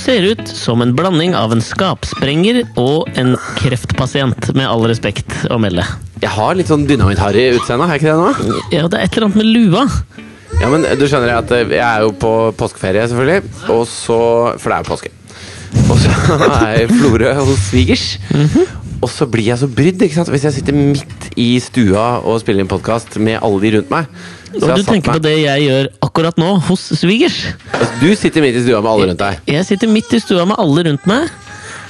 Ser ut som en blanding av en skapsprenger og en kreftpasient, med all respekt å melde. Jeg har litt sånn dynamitt-harry utseende, har jeg ikke det nå? Ja, det er et eller annet med lua. Ja, men du skjønner at eh, jeg er jo på påskeferie, selvfølgelig. Og så For det er jo påske. Og så er jeg i Florø hos svigers. Og så blir jeg så brydd ikke sant? hvis jeg sitter midt i stua og spiller inn podkast med alle de rundt meg. Så du tenker tenker på det jeg gjør akkurat nå, hos svigers. Altså, Du sitter midt i stua med alle rundt deg. Jeg sitter midt i stua med alle rundt meg.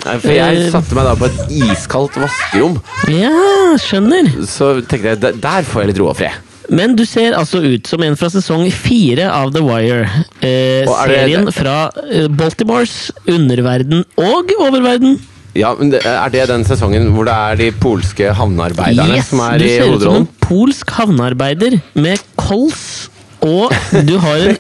Nei, For jeg Eh. satte meg da på et iskaldt vaskerom. Ja, skjønner. Så tenkte jeg der- får jeg litt ro og fred. Men du ser altså ut som en fra sesong fire av The Wire. Eh, er serien fra eh, Baltimores underverden og oververden. Ja, men det- Er det den sesongen hvor det er de polske havnearbeiderne Yes, som er du i ser ut som en polsk havnearbeider med kols. Og du har en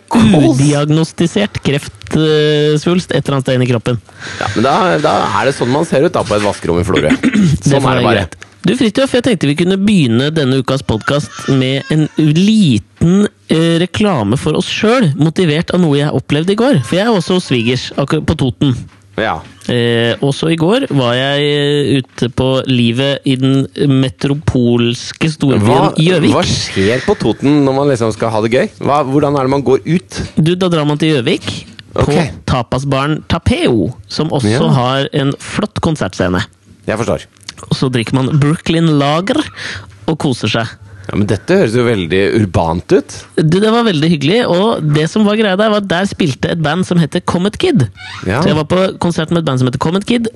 udiagnostisert kreftsvulst et eller annet sted inni kroppen. Ja, men da, da er det sånn man ser ut da på et vaskerom i Florø. Det Sånn får er det være bare. greit. Du Fridtjof, jeg tenkte vi kunne begynne denne ukas podkast med en liten eh, reklame for oss sjøl, motivert av noe jeg opplevde i går. For jeg er også hos svigers, på Toten. Ja. Eh, også i går var jeg eh, ute på livet i den metropolske storbyen Gjøvik. hva skjer på Toten når man liksom skal ha det gøy? Hva, hvordan er det man går ut? Du, Da drar man til Gjøvik. På Ok. tapasbaren Tapeo, som også Ja. har en flott konsertscene. Jeg forstår. Og så drikker man Brooklyn Lager og koser seg. Ja, Men dette høres jo veldig urbant ut. Du, Det var veldig hyggelig, og det som var greia der, var at der spilte et band som heter Comet Kid. Ja. Så jeg var på konsert med et band som heter Comet Kid,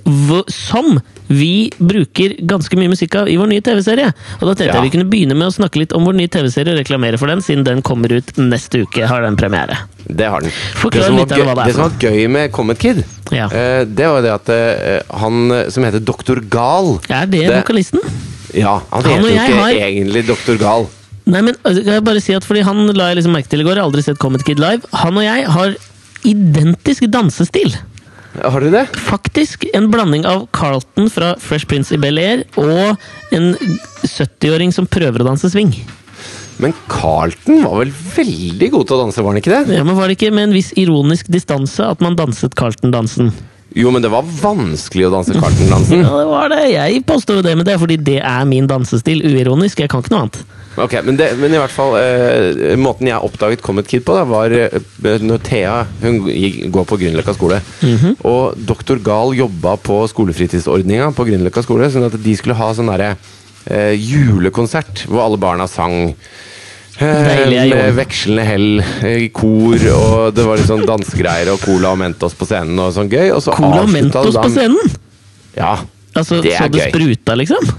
som vi bruker ganske mye musikk av i vår nye TV-serie. Og da tenkte Ja. jeg vi kunne begynne med å snakke litt om vår nye TV-serie og reklamere for den, siden den kommer ut neste uke. har den premiere. Det har den. Forklar det litt av hva det er det som var gøy med Comet Kid, Ja. eh, det var det at eh, han som heter Doktor Gal Er det, Det- vokalisten? Ja, han Han heter jo ikke har- egentlig Doktor Gal. Nei, men altså, kan jeg bare si at fordi Han la jeg liksom merke til i går, jeg har aldri sett Comet Kid live. Han og jeg har identisk dansestil. Har du det? Faktisk en blanding av Carlton fra Fresh Prince i Bel-Air og en 70-åring som prøver å danse swing. Men Carlton var vel veldig god til å danse, var han ikke det? Ja, men Var det ikke med en viss ironisk distanse at man danset Carlton-dansen? Jo, men det var vanskelig å danse Carlton-dansen. Ja, det var det. Jeg påstår jo det, men det er fordi det er min dansestil. Uironisk. Jeg kan ikke noe annet. Ok, men, det, men i hvert fall eh, Måten jeg oppdaget Comet Kid på, da, var eh, når Thea hun gikk, går på Grünerløkka skole. Mhm. Og doktor Gahl jobba på skolefritidsordninga på Grünerløkka skole, sånn at de skulle ha sånn derre eh, julekonsert hvor alle barna sang. Eh, med vekslende hell i kor, og det var litt sånn dansegreier og Cola og Mentos på scenen og sånn gøy. Og så Cola og Mentos på scenen! Ja. Altså, Det er Så det gøy. spruta, liksom?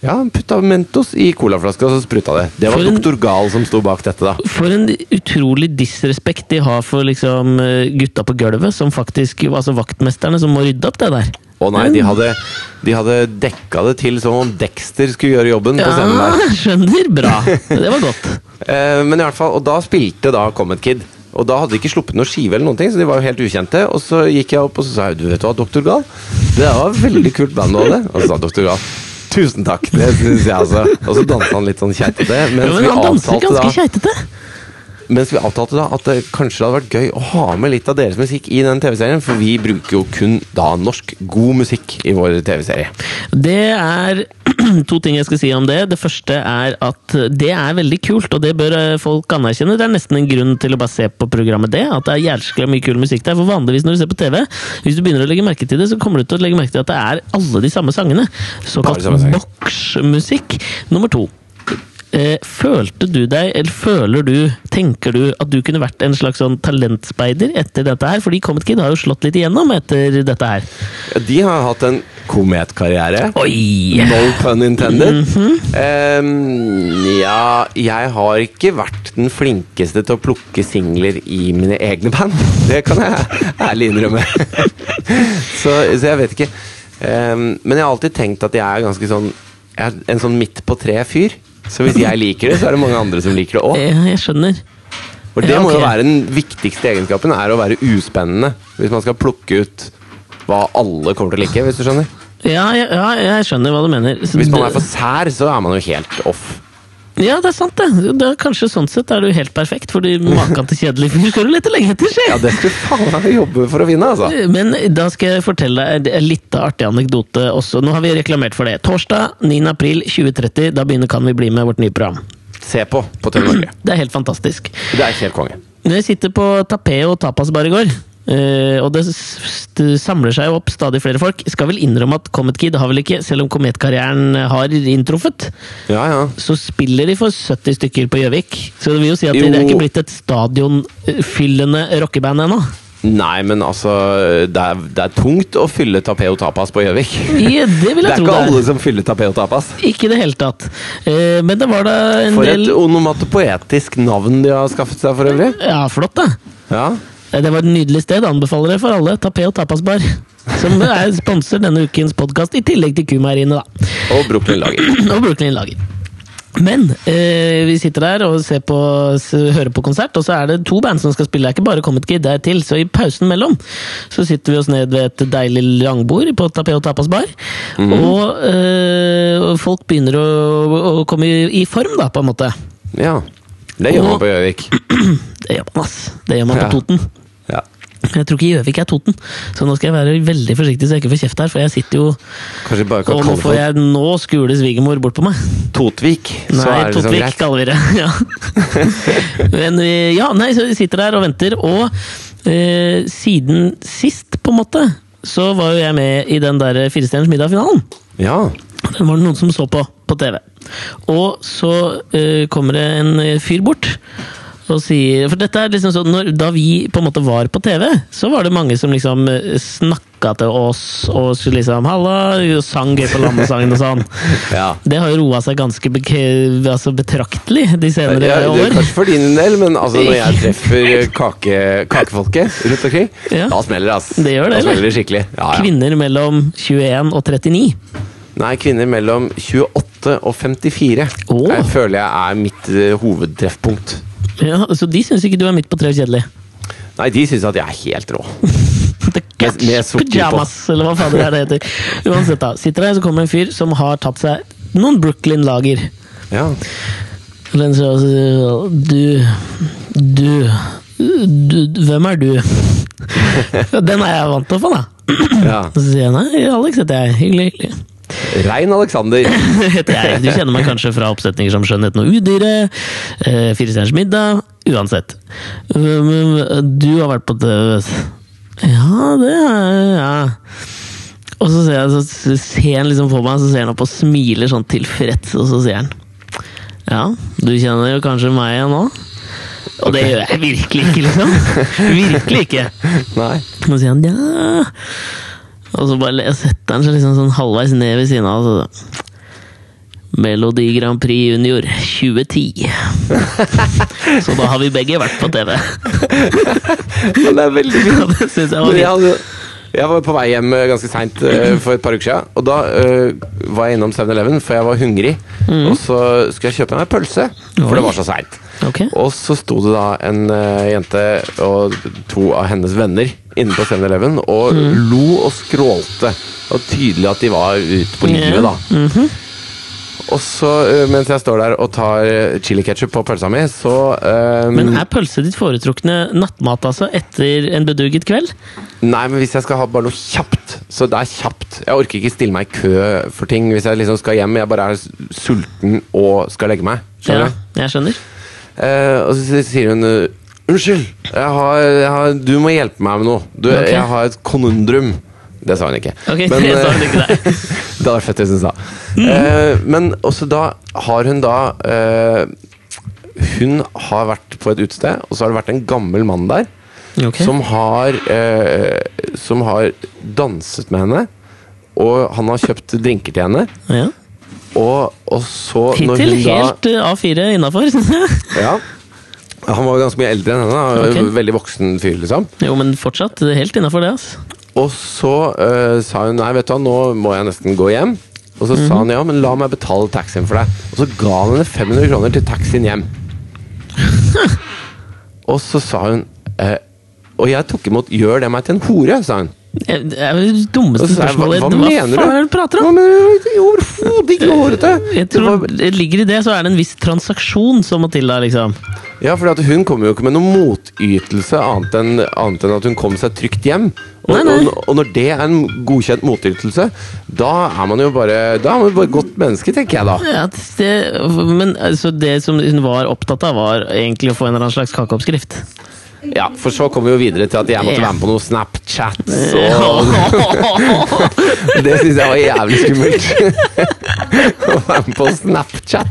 Ja, han putta Mentos i colaflaska, og så spruta det. Det var doktor Gahl som sto bak dette, da. For en utrolig disrespekt de har for liksom eh, gutta på gulvet, som faktisk Altså vaktmesterne som må rydde opp det der. Å nei, de hadde, de hadde dekka det til som om Dexter skulle gjøre jobben på scenen Ja, der. skjønner. Bra. Det var godt. Eh, men i hvert fall, og da spilte da Comet Kid. Og da hadde de ikke sluppet noe skive, eller noen ting, så de var jo helt ukjente. Og så gikk jeg opp og så sa jeg, du vet hva, Doktor Gal, det var veldig kult band du hadde. Og så sa Doktor Gal tusen takk, det syns jeg altså. Og så dansa han litt sånn keitete. Ja, Mens, men vi han danser avtalte da- ganske keitete. Mens vi avtalte da at det kanskje hadde vært gøy å ha med litt av deres musikk i den TV-serien, for vi bruker jo kun da norsk god musikk i vår TV-serie. Det er to ting jeg skal si om det. Det første er at det er veldig kult, og det bør eh, folk anerkjenne. Det er nesten en grunn til å bare se på programmet det, at det er jævskla mye kul musikk der. For vanligvis når du ser på TV, hvis du begynner å legge merke til det, så kommer du til å legge merke til at det er alle de samme sangene. Såkalt boksmusikk. Nummer to. Eh, følte du deg, eller føler du, tenker du at du kunne vært en slags sånn talentspeider etter dette her? Fordi Comet Kid har jo slått litt igjennom etter dette her. De har hatt en kometkarriere. No pun intended. Ehm, ja, jeg har ikke vært den flinkeste til å plukke singler i mine egne band. Det kan jeg ærlig innrømme. så, så jeg vet ikke. Ehm, men jeg har alltid tenkt at jeg er ganske sånn Jeg er en sånn midt på tre-fyr. Så hvis jeg liker det, så er det mange andre som liker det òg. Ja, jeg skjønner. Og det Ja, må jo være den viktigste egenskapen, er å være uspennende. Hvis man skal plukke ut hva alle kommer til å like, hvis du skjønner. Ja, ja, ja, jeg skjønner hva du mener. Så Hvis man er for sær, så er man jo helt off. Ja, det er sant, det. det er kanskje Sånn sett er du helt perfekt, fordi maken til kjedelig fyr skal du lete lenge etter, se! Ja, det skulle faen meg jobbe for å vinne, altså. Men da skal jeg fortelle deg en litt artig anekdote også. Nå har vi reklamert for det. Torsdag 9. april 2030, da begynner Kan vi bli med vårt nye program. Se på på TV Norge. Det er helt fantastisk. Det er helt konge. Når jeg sitter på tapet og Tapas bare i går, eh, og det det samler seg jo opp stadig flere folk skal vel innrømme at Comet Kid har vel ikke, selv om kometkarrieren har inntruffet, Ja, ja. så spiller de for 70 stykker på Gjøvik. Så det vil jo si at Jo. det er ikke blitt et stadionfyllende rockeband ennå. Nei, men altså Det er, det er tungt å fylle Tapeo Tapas på Gjøvik. Ja, det vil Det er tro ikke det alle som fyller Tapeo Tapas. Ikke i det hele tatt. Eh, Men det var da en For del et onomatopoetisk navn de har skaffet seg, for øvrig. Ja, flott, da. Ja. Eh, Det var et nydelig sted. Anbefaler det for alle. Tapé og tapasbar. Som er sponsor denne ukens podkast, i tillegg til Kumeieriene, da. Og Brooklyn Lager. Og Brooklyn Lager. Men eh, vi sitter der og ser på, hører på konsert, og så er det to band som skal spille. Det er ikke bare Comet Kid, det er til. Så i pausen mellom så sitter vi oss ned ved et deilig langbord på Tapé og Tapas bar. Og eh, folk begynner å, å komme i, i form, da, på en måte. Ja. Det gjør man på Gjøvik. Det gjør man, ass. Det gjør man på Ja. Toten. Jeg tror ikke Gjøvik er Toten, så nå skal jeg være veldig forsiktig så jeg ikke får kjeft her. For jeg sitter jo Og nå får jeg nå skule svigermor bort på meg. Totvik. Så Nei, er det Totvik, Totvik greit. kaller vi det. Ja. Men ja, nei, så vi sitter der og venter, og eh, siden sist, på en måte, så var jo jeg med i den der Firestjerners middag-finalen. Ja. Den var det noen som så på på TV. Og så eh, kommer det en fyr bort og sier For dette er liksom sånn, når, Da vi på en måte var på TV, så var det mange som liksom eh, snakka til oss og skulle liksom Halla! og sang gøy på landesangen og sånn. ja. Det har jo roa seg ganske be altså betraktelig de senere Ja, det år. kanskje for din del, men altså når jeg treffer kake, kakefolket rundt omkring, Ja. da smeller det, ass. Det gjør det, da smeller det skikkelig. Ja, ja. Kvinner mellom 21 og 39. Nei, kvinner mellom 28 og 54 oh. Jeg føler jeg er mitt eh, hovedtreffpunkt. Ja, så de syns ikke du er midt på treet kjedelig? Nei, de syns at jeg er helt rå. Catch med. Pyjamas, eller hva fader er det heter. Uansett, da. Sitter der, så kommer en fyr som har tatt seg noen. Ja. Den sier altså, Du Du du, hvem er du? Den er jeg vant til å få, da. ja. Så sier jeg nei, Alex heter jeg. Hyggelig, hyggelig. Rein Alexander. heter jeg. Du kjenner meg kanskje fra oppsetninger som Skjønnheten og udyret, eh, Fire stjerners middag, uansett. Du har vært på TV? Ja, det er ja. Og så ser, jeg, så ser han liksom på meg, så ser han opp og smiler sånn tilfreds, og så sier han Ja, du kjenner jo kanskje meg igjen nå? Og det gjør jeg virkelig ikke, liksom. Virkelig ikke. Nei. Og så sier han ja Og så bare setter han seg liksom sånn halvveis ned ved siden av. Så. Melodi Grand Prix Junior 2010. så da har vi begge vært på TV. Men det er veldig fint. Ja, det syns jeg var fint. Jeg var på vei hjem eh, ganske seint for et par uker siden. Og da uh, var jeg innom 7-Eleven, for jeg var hungrig. Og så skulle jeg kjøpe meg pølse, for det var så seint. Okay. Og så sto det da en uh, jente og to av hennes venner inne på 7-Eleven og lo og skrålte. Og tydelig at de var ute på livet, da. Mhm. Og så, eh, mens jeg står der og tar chili ketchup på pølsa mi, så eh, Men er pølse ditt foretrukne nattmat, altså? Etter en beduget kveld? Nei, men hvis jeg skal ha bare noe kjapt, så det er kjapt. Jeg orker ikke stille meg i kø for ting hvis jeg liksom skal hjem. Jeg bare er sulten og skal legge meg. Skjønner Ja, jeg skjønner. Uh, og så sier hun eh, Unnskyld, jeg har, jeg har, du må hjelpe meg med noe. Du, okay. Jeg har et konundrum. Det sa hun ikke. Ok, Men, det sa hun eh, ikke deg. det hadde vært fett hvis hun sa. Eh, men også da har hun da eh, Hun har vært på et utested, og så har det vært en gammel mann der. okay. Som har eh, Som har danset med henne. Og han har kjøpt drinker til henne. Ja. Og, og så Hittil da helt eh, A4 innafor. Ja. Han var ganske mye eldre enn henne. Okay. Veldig voksen fyr, liksom. Jo, men fortsatt helt innafor det, altså. Og så uh, sa hun nei, vet du hva, nå må jeg nesten gå hjem. Og så sa han ja, men la meg betale taxien for deg. Og så ga han henne 500 kroner til taxien hjem. og så sa hun eh, Og jeg tok imot 'gjør det meg til en hore', sa hun. Det er jo det dummeste er- hva- spørsmålet. hva Hva, mener du? faen er det du prater om? Overhodet ikke hårete! Jeg Det var- tror det ligger i det, så er det en viss transaksjon som må til der, liksom. Ja, for hun kom jo ikke med noen motytelse annet enn, annet enn at hun kom seg trygt hjem. Og, Nei, nei. og, og når det er en godkjent motytelse, da er man jo bare Da er man jo bare godt menneske, tenker jeg da. Ja, det, men altså, det som hun var opptatt av, var egentlig å få en eller annen slags kakeoppskrift. Ja, For så kom vi jo videre til at jeg måtte være med på noen Snapchat. Så det syns jeg var jævlig skummelt. Å være med på Snapchat.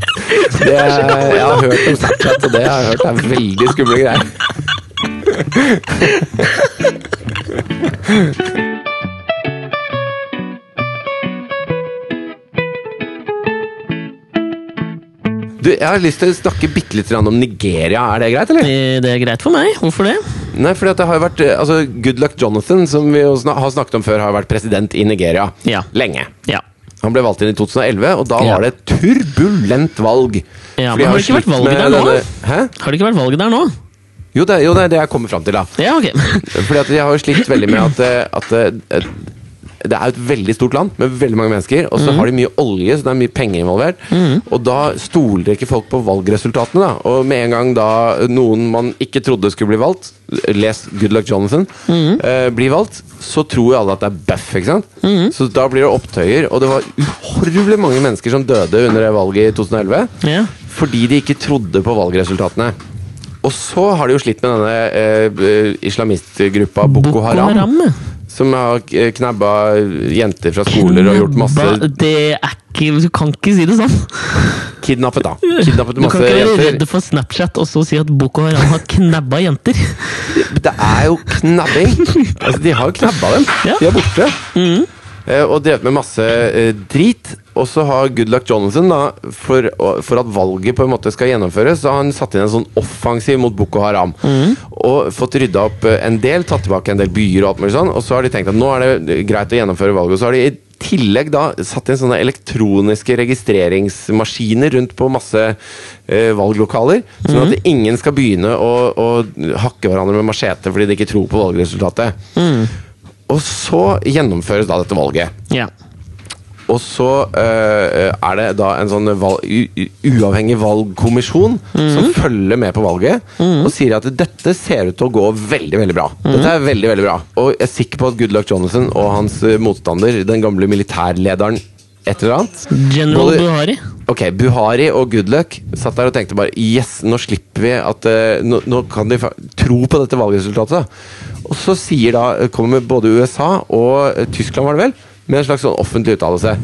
Det, jeg har hørt om Snapchat, og det jeg har hørt er veldig skumle greier. Du, Jeg har lyst til å snakke bitte litt om Nigeria. Er det greit, eller? Eh, Det er greit for meg. Hvorfor det? Nei, fordi at det har jo vært altså, altså Goodluck Jonathan, som vi har snakket om før, har vært president i Nigeria Ja. lenge. Ja. Han ble valgt inn i 2011, og da Ja. var det et turbulent valg. Ja, men har, har det ikke vært valg der nå? denne-? Har det ikke vært valget der nå? Jo, det, jo, det er det jeg kommer fram til, da. Ja, ok. Fordi at jeg har jo slitt veldig med at, eh, at eh, det er jo et veldig stort land med veldig mange mennesker, og så så har de mye olje, så det er mye penger involvert. Og da stoler ikke folk på valgresultatene, da. Og med en gang da noen man ikke trodde skulle bli valgt, les Good Luck Jonathan, mm. eh, blir valgt, så tror jo alle at det er bøff, ikke sant? Mhm. Så da blir det opptøyer, og det var uhorvelig mange mennesker som døde under det valget i 2011 yeah. fordi de ikke trodde på valgresultatene. Og så har de jo slitt med denne eh, islamistgruppa Boko Haram, ja. Som har eh, knabba jenter fra skoler og gjort masse Det er ikke Du kan ikke si det sånn. Kidnappet, da. Kidnappet Du kan ikke være jenter. redd for Snapchat og så si at Boko Haram har knabba jenter. Det er jo knabbing! Altså, de har jo knabba dem. Ja. De er borte. Eh, og drevet med masse eh, drit. Og så har Goodluck Jonathan, da, for, for at valget på en måte skal gjennomføres, så har han satt inn en sånn offensiv mot Boko Haram. Og fått rydda opp eh, en del, tatt tilbake en del byer og alt mulig sånn. Og så har de tenkt at nå er det greit å gjennomføre valget. Og så har de i tillegg da satt inn sånne elektroniske registreringsmaskiner rundt på masse eh, valglokaler. Sånn at ingen skal begynne å, å hakke hverandre med machete fordi de ikke tror på valgresultatet. Og så gjennomføres da dette valget. Ja. Og så eh, er det da en sånn valg, uavhengig valgkommisjon som følger med på valget og sier at dette ser ut til å gå veldig veldig bra. Dette er veldig, veldig bra. Og jeg er sikker på at Goodluck Jonathan og hans motstander, den gamle militærlederen et eller annet General Både- Buhari. Ok, Buhari og Goodluck satt der og tenkte bare Yes, nå slipper vi at eh, nå, nå kan de tro på dette valgresultatet. Og så sier da, kommer både USA og eh, Tyskland, var det vel, med en slags sånn offentlig uttalelse.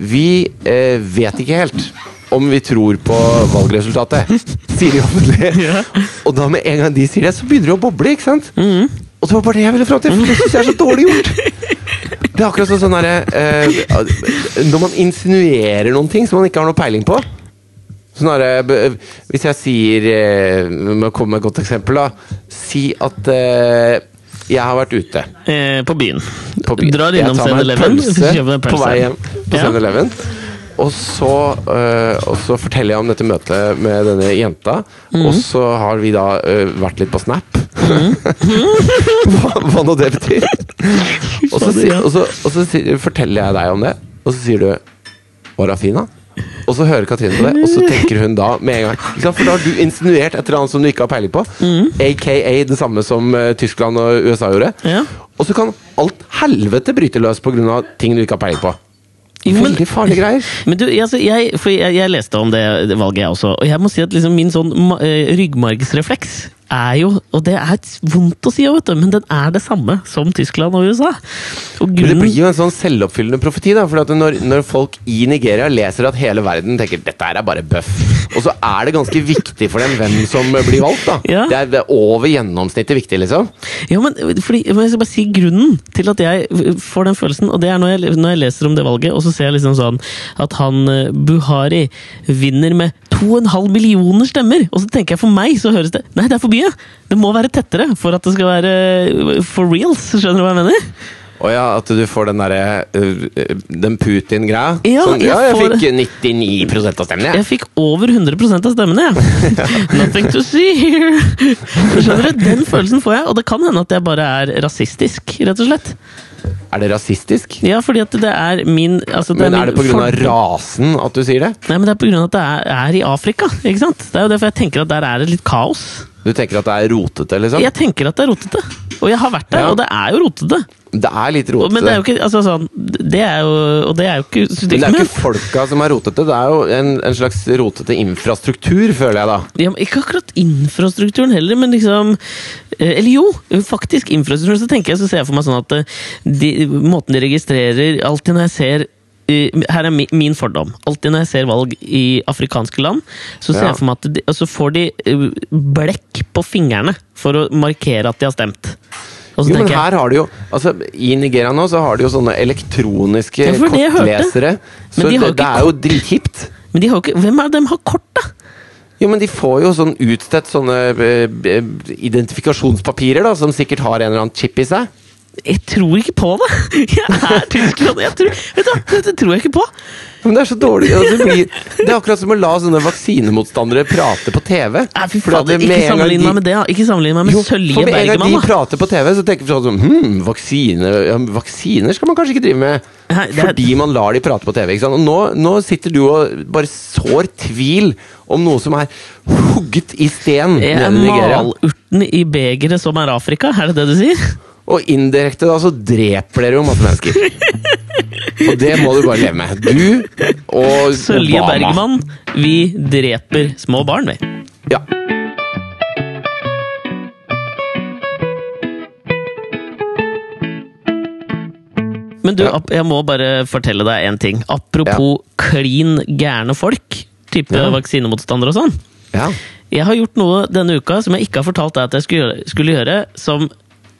Vi eh, vet ikke helt om vi tror på valgresultatet, sier de offentlig. Ja. Og da med en gang de sier det, så begynner de å boble, ikke sant? Og det var bare det jeg ville fram til, for det syns jeg er så dårlig gjort. Det er akkurat sånn, derre eh, Når man insinuerer noen ting som man ikke har noe peiling på. Sånn derre Hvis jeg sier eh, Må komme med et godt eksempel, da. Si at eh, jeg har vært ute Eh, på byen. på byen. Drar innom tar meg en 7-Eleven. pølse på vei hjem på Ja. 7-Eleven. Og så, øh, og så forteller jeg om dette møtet med denne jenta. mm. Og så har vi da øh, vært litt på Snap. hva, hva nå det betyr. og, så, og, så, og så forteller jeg deg om det, og så sier du 'Var hun fin, da?' Og så hører Katrine på det, og så tenker hun da med en gang? For da har du insinuert et eller annet som du ikke har peiling på. mm. AKA det samme som øh, Tyskland og USA gjorde. Ja. Og så kan alt helvete bryte løs pga. ting du ikke har peiling på. Veldig farlige greier. Men du, altså, jeg, for jeg, jeg leste om det, valget, jeg også. Og jeg må si at liksom min sånn eh, ryggmargsrefleks er jo Og det er vondt å si, vet du, men den er det samme som Tyskland og USA. Og Men det blir jo en sånn selvoppfyllende profeti. da, for når, når folk i Nigeria leser at hele verden tenker dette her er bare bøff, og så er det ganske viktig for dem hvem som blir valgt. da. Ja. Det, er, det er over gjennomsnittet viktig, liksom. Ja, men fordi, men jeg skal bare si grunnen til at jeg får den følelsen, og det er når jeg, når jeg leser om det valget, og så ser jeg liksom sånn at han eh, Buhari vinner med 2,5 millioner stemmer. Og så tenker jeg for meg så høres det Nei, det er for mye! Det må være tettere for at det skal være eh, for reals. Skjønner du hva jeg mener? Å ja, at du får den derre øh, Den Putin-greia? Ja, sånn, ja, jeg får fikk 99 av stemmene, Jeg jeg. fikk over 100 av stemmene, jeg. Nothing to see here! Skjønner du? Den følelsen får jeg, og det kan hende at jeg bare er rasistisk, rett og slett. Er det rasistisk? Ja, fordi at det er min altså det Men min er det pga. rasen at du sier det? Nei, men det er av at det er, er i Afrika, ikke sant? Det er jo derfor jeg tenker at der er det litt kaos. Du tenker at det er rotete, liksom? Jeg tenker at det er rotete. Og jeg har vært der, Ja. og det er jo rotete. Det er litt rotete. Men det er jo ikke altså, sånn, det er jo, Og det er jo ikke Men det er jo ikke folka som er rotete, det er jo en, en slags rotete infrastruktur, føler jeg da. Ja, ikke akkurat infrastrukturen heller, men liksom eh, Eller jo, faktisk infrastrukturen. Så tenker jeg, så ser jeg for meg sånn at eh, de, måten de registrerer Alltid når jeg ser eh, her er min fordom. Alltid når jeg ser valg i afrikanske land, så ser Ja. jeg for meg at de, altså får de blekk på fingrene for å markere at de har stemt. Jo, men her har du jo altså, I Nigeria nå så har de jo sånne elektroniske Ja, det kortlesere. Så de det, det er jo drithipt. Men de har ikke, hvem av dem har kort, da? Jo, men de får jo sånn utstedt sånne eh, identifikasjonspapirer, da, som sikkert har en eller annen chip i seg. Jeg tror ikke på det! Jeg er Tyskland. Jeg tror, vet du, dette tror jeg ikke på. Men det er så dårlig. altså, Det, blir, det er akkurat som å la sånne vaksinemotstandere prate på TV. Nei, fy fader, ikke en sammenlign meg med det. da. Ikke sammenlign meg med Jo, Sølje for med en gang de prater på TV, så tenker vi sånn Hm, vaksine, ja, vaksiner skal man kanskje ikke drive med. Nei, er- Fordi man lar de prate på TV. ikke sant? Og nå, nå sitter du og bare sår tvil om noe som er hugget i sten nede er i Nigeria. malurten i begeret som er Afrika, er det det du sier? Og indirekte da så dreper dere jo masse mennesker. Og det må du bare leve med. Du og Sølje Obama. Bergman, vi dreper små barn, vi. Ja. Men du, jeg må bare fortelle deg en ting. Apropos klin gærne folk, type Ja. vaksinemotstandere og sånn. ja. Jeg har gjort noe denne uka som jeg ikke har fortalt deg at jeg skulle gjøre som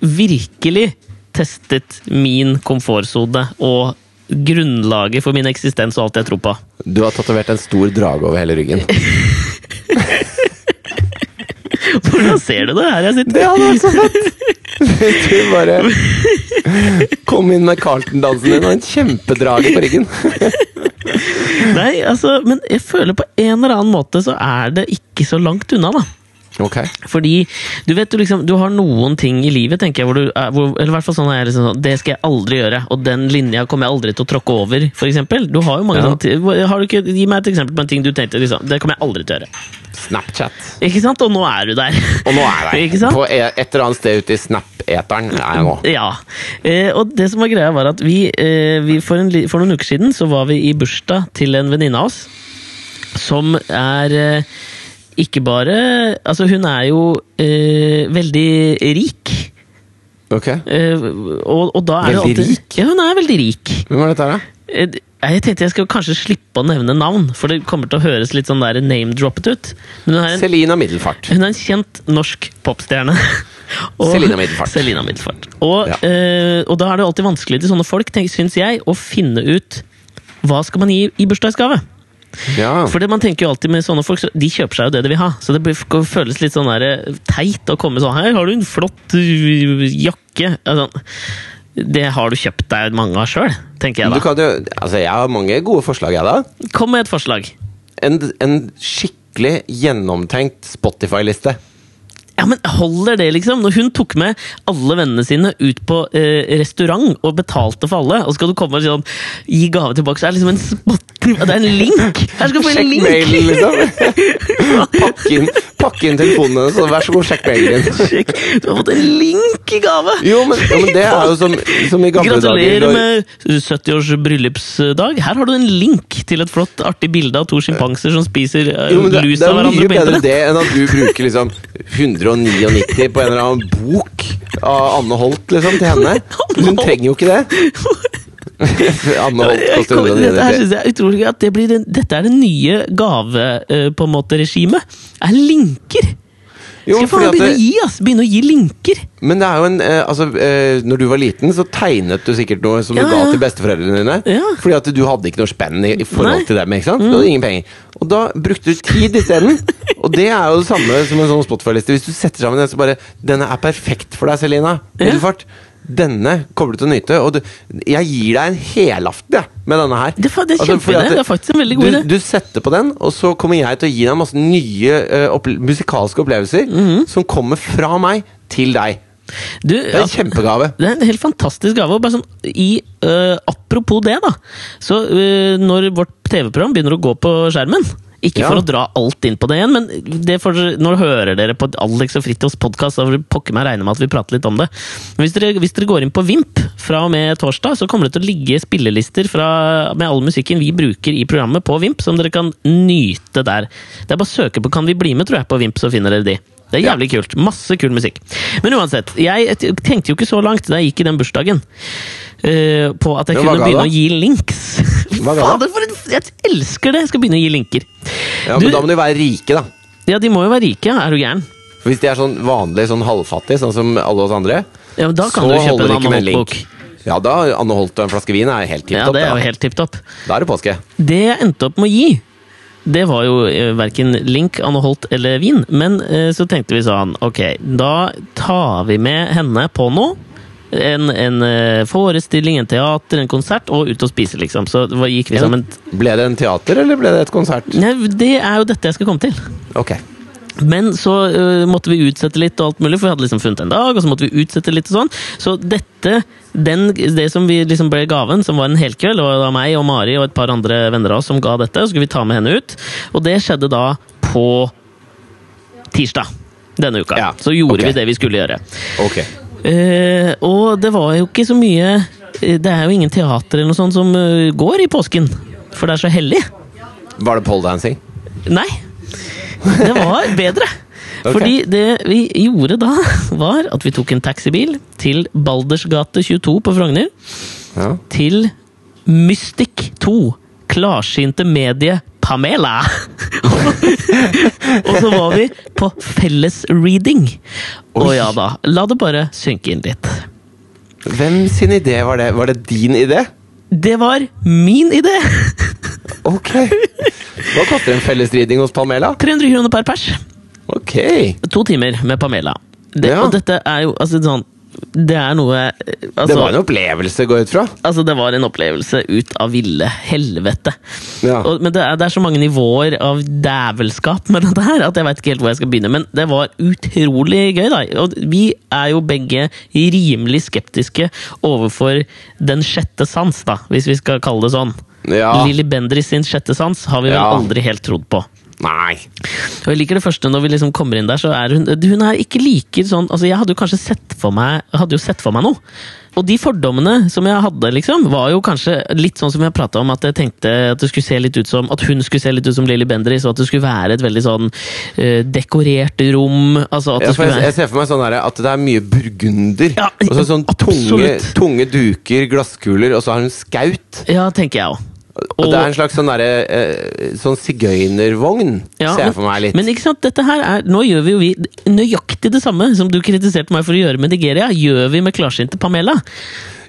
virkelig testet min komfortsone og grunnlaget for min eksistens og alt jeg tror på. Du har tatovert en stor drage over hele ryggen. Hvordan ser du det her jeg sitter? Det hadde vært så fett! Du bare kom inn med Carlton-dansen din og en kjempedrage på ryggen. Nei, altså, men jeg føler på en eller annen måte så er det ikke så langt unna, da. Ok. Fordi du vet du liksom Du har noen ting i livet tenker jeg hvor du hvor, Eller i hvert fall sånn er liksom sånn Det skal jeg aldri gjøre, og den linja kommer jeg aldri til å tråkke over, for. Du har jo mange Ja. sånne har du ikke, Gi meg et eksempel på en ting du tenkte liksom, Det kommer jeg aldri til å gjøre. Snapchat. Ikke sant? Og nå er du der. Og nå er jeg der. På e- et eller annet sted ute i Snap-eteren er jeg nå. Ja. Eh, og det som var greia, var at vi, eh, vi for, en, for noen uker siden så var vi i bursdag til en venninne av oss. Som er eh, ikke bare Altså, hun er jo eh, veldig rik. Ok. Eh, og, og da er Veldig det alltid, rik? Ja, hun er veldig rik. Hvem er dette her, da? Eh, Jeg tenkte jeg skal kanskje slippe å nevne navn, for det kommer til å høres litt sånn name-droppet ut. Selina Middelfart. hun er en kjent norsk popstjerne. Selina Middelfart. Selina Middelfart. Og, Ja. eh, og da er det alltid vanskelig til sånne folk, syns jeg, å finne ut hva skal man gi i bursdagsgave. Ja. For man tenker jo alltid med sånne folk, så de kjøper seg jo det de vil ha. Så det føles litt sånn der, eh, teit å komme sånn Her har du en flott uh, jakke. Altså, det har du kjøpt deg mange av sjøl, tenker jeg Du da. kan jo, altså jeg har mange gode forslag, jeg, da. Kom med et forslag. En, en skikkelig gjennomtenkt Spotify-liste. Ja, men Holder det, liksom? Når hun tok med alle vennene sine ut på eh, restaurant og betalte for alle, og skal du komme og sånn, gi gave tilbake, så er det liksom en spot... Det er en link! Her skal du få en link! mailen, liksom. Pakk inn, pakk inn telefonen hennes, og vær så god, sjekk mailen din. Du har fått en link i gave! Jo, men, ja, men det er jo som, som i gamle Gratulerer dager. med 70-års bryllupsdag. Her har du en link til et flott, artig bilde av to sjimpanser som spiser eh, Jo, hverandre. det, lus det av er hverandre mye på bedre internett. det enn at du bruker liksom 199 på en eller annen bok av Anne Holt liksom, til henne. Hun trenger jo ikke det. Anne Holt koster kommer- Dette her synes jeg er utrolig gøy. At det blir dette er det nye gave eh, på en måte regimet. Er linker! Jo, Skal jeg begynne det- å gi, ass! Begynne å gi linker! Men det er jo en eh, Altså, eh, når du var liten, så tegnet du sikkert noe som Ja, du ga ja. til besteforeldrene dine. Ja. Fordi at du hadde ikke noe spenn i, i forhold Nei. til dem. ikke sant? Du hadde ingen penger. Og da brukte du tid isteden. Og det er jo det samme som en sånn Spotify-liste. Hvis du setter sammen den, så bare Denne er perfekt for deg, Selina. Ja. Middelfart. denne kommer du til å nyte. Og du, jeg gir deg en helaften ja, med denne her. Det, det Altså, det, Det er faktisk en veldig god idé. du setter på den, og så kommer jeg til å gi deg masse nye uh, opple musikalske opplevelser Mhm. som kommer fra meg til deg. Du, Det er en kjempegave. Det er en helt fantastisk gave. og Bare sånn, i, uh, apropos det, da. Så uh, når vårt TV-program begynner å gå på skjermen ikke Ja. for å dra alt inn på det igjen, men det får, dere- hører dere på Alex og Fritjofs podkast, så vil pokker meg regne med at vi prater litt om det. Hvis dere, hvis dere går inn på Vimp fra og med torsdag, så kommer det til å ligge spillelister fra, med all musikken vi bruker i programmet på Vimp, som dere kan nyte der. Det er bare å søke på 'Kan vi bli med', tror jeg, på Vimp, så finner dere de. Det er jævlig kult. Masse kul musikk. Men uansett, jeg tenkte jo ikke så langt da jeg gikk i den bursdagen. uh, på at jeg kunne ga begynne da? å gi links. Fader, for en, jeg elsker det! Jeg skal begynne å gi linker. Ja, Du- men da må de være rike, da. Ja, de må jo være rike, er du gæren? Hvis de er sånn vanlig sånn halvfattig, sånn som alle oss andre, Ja, men da kan så du kjøpe holder en ikke med link. Ja, da Anne Holt og en flaske vin er helt tipp Ja, det er jo helt tipp topp. da er det påske. Det jeg endte opp med å gi, det var jo eh, verken Link, Anne Holt eller Wien. Men eh, så tenkte vi sånn, ok, da tar vi med henne på noe. En, en eh, forestilling, en teater, en konsert, og ut og spise, liksom. Så det gikk vi som Ble det en teater, eller ble det et konsert? Nei, Det er jo dette jeg skal komme til. Ok. Men så uh, måtte vi utsette litt og alt mulig, for vi hadde liksom funnet en dag, og så måtte vi utsette litt og sånn. Så dette, den, det som vi liksom ble gaven, som var en helkveld, og det var meg og Mari og et par andre venner av oss som ga dette, så skulle vi ta med henne ut. Og det skjedde da på tirsdag denne uka. Ja, Så gjorde okay. vi det vi skulle gjøre. Okay. Uh, og det var jo ikke så mye eh, Det er jo ingen teater eller noe sånt som uh, går i påsken, for det er så hellig. Var det poledancing? Nei. Det var bedre. Okay. Fordi det vi gjorde da, var at vi tok en taxibil til Baldersgate 22 på Frogner. Ja. Til Mystic 2. Klarsynte medie Pamela. og så var vi på fellesreading. Og ja da, la det bare synke inn litt. Hvem sin idé var det? Var det din idé? Det var min idé! Ok. Hva koster en fellesriding hos Pamela? 300 kroner per pers. Ok. To timer med Pamela. Det, Ja. Og dette er jo altså sånn Det er noe eh, altså, Det var en opplevelse, går jeg ut fra. Altså, det var en opplevelse ut av ville helvete. Ja. Og, men det er, det er så mange nivåer av dævelskap med dette her, at jeg veit ikke helt hvor jeg skal begynne. Men det var utrolig gøy, da. Og vi er jo begge rimelig skeptiske overfor den sjette sans, da, hvis vi skal kalle det sånn. Ja. Lilly Bendriss sin sjette sans har vi vel Ja. aldri helt trodd på. Nei. Og jeg liker det første når vi liksom kommer inn der, så er hun Hun er ikke like sånn Altså, jeg hadde jo kanskje sett for meg Hadde jo sett for meg noe. Og de fordommene som jeg hadde, liksom, var jo kanskje litt sånn som jeg prata om, at jeg tenkte at det skulle se litt ut som At hun skulle se litt ut som Lilly Bendriss, og at det skulle være et veldig sånn uh, dekorert rom. Altså at Ja, jeg, jeg ser for meg sånn her, at det er mye burgunder. Ja, og så sånn tunge, tunge duker, glasskuler, og så har hun skaut. Ja, tenker jeg òg. Og det er en slags sånn derre eh, Sånn sigøynervogn, Ja, ser jeg men- for meg litt. Men ikke sant, dette her er, nå gjør vi jo vi nøyaktig det samme som du kritiserte meg for å gjøre med Nigeria, gjør vi med klarsynte Pamela.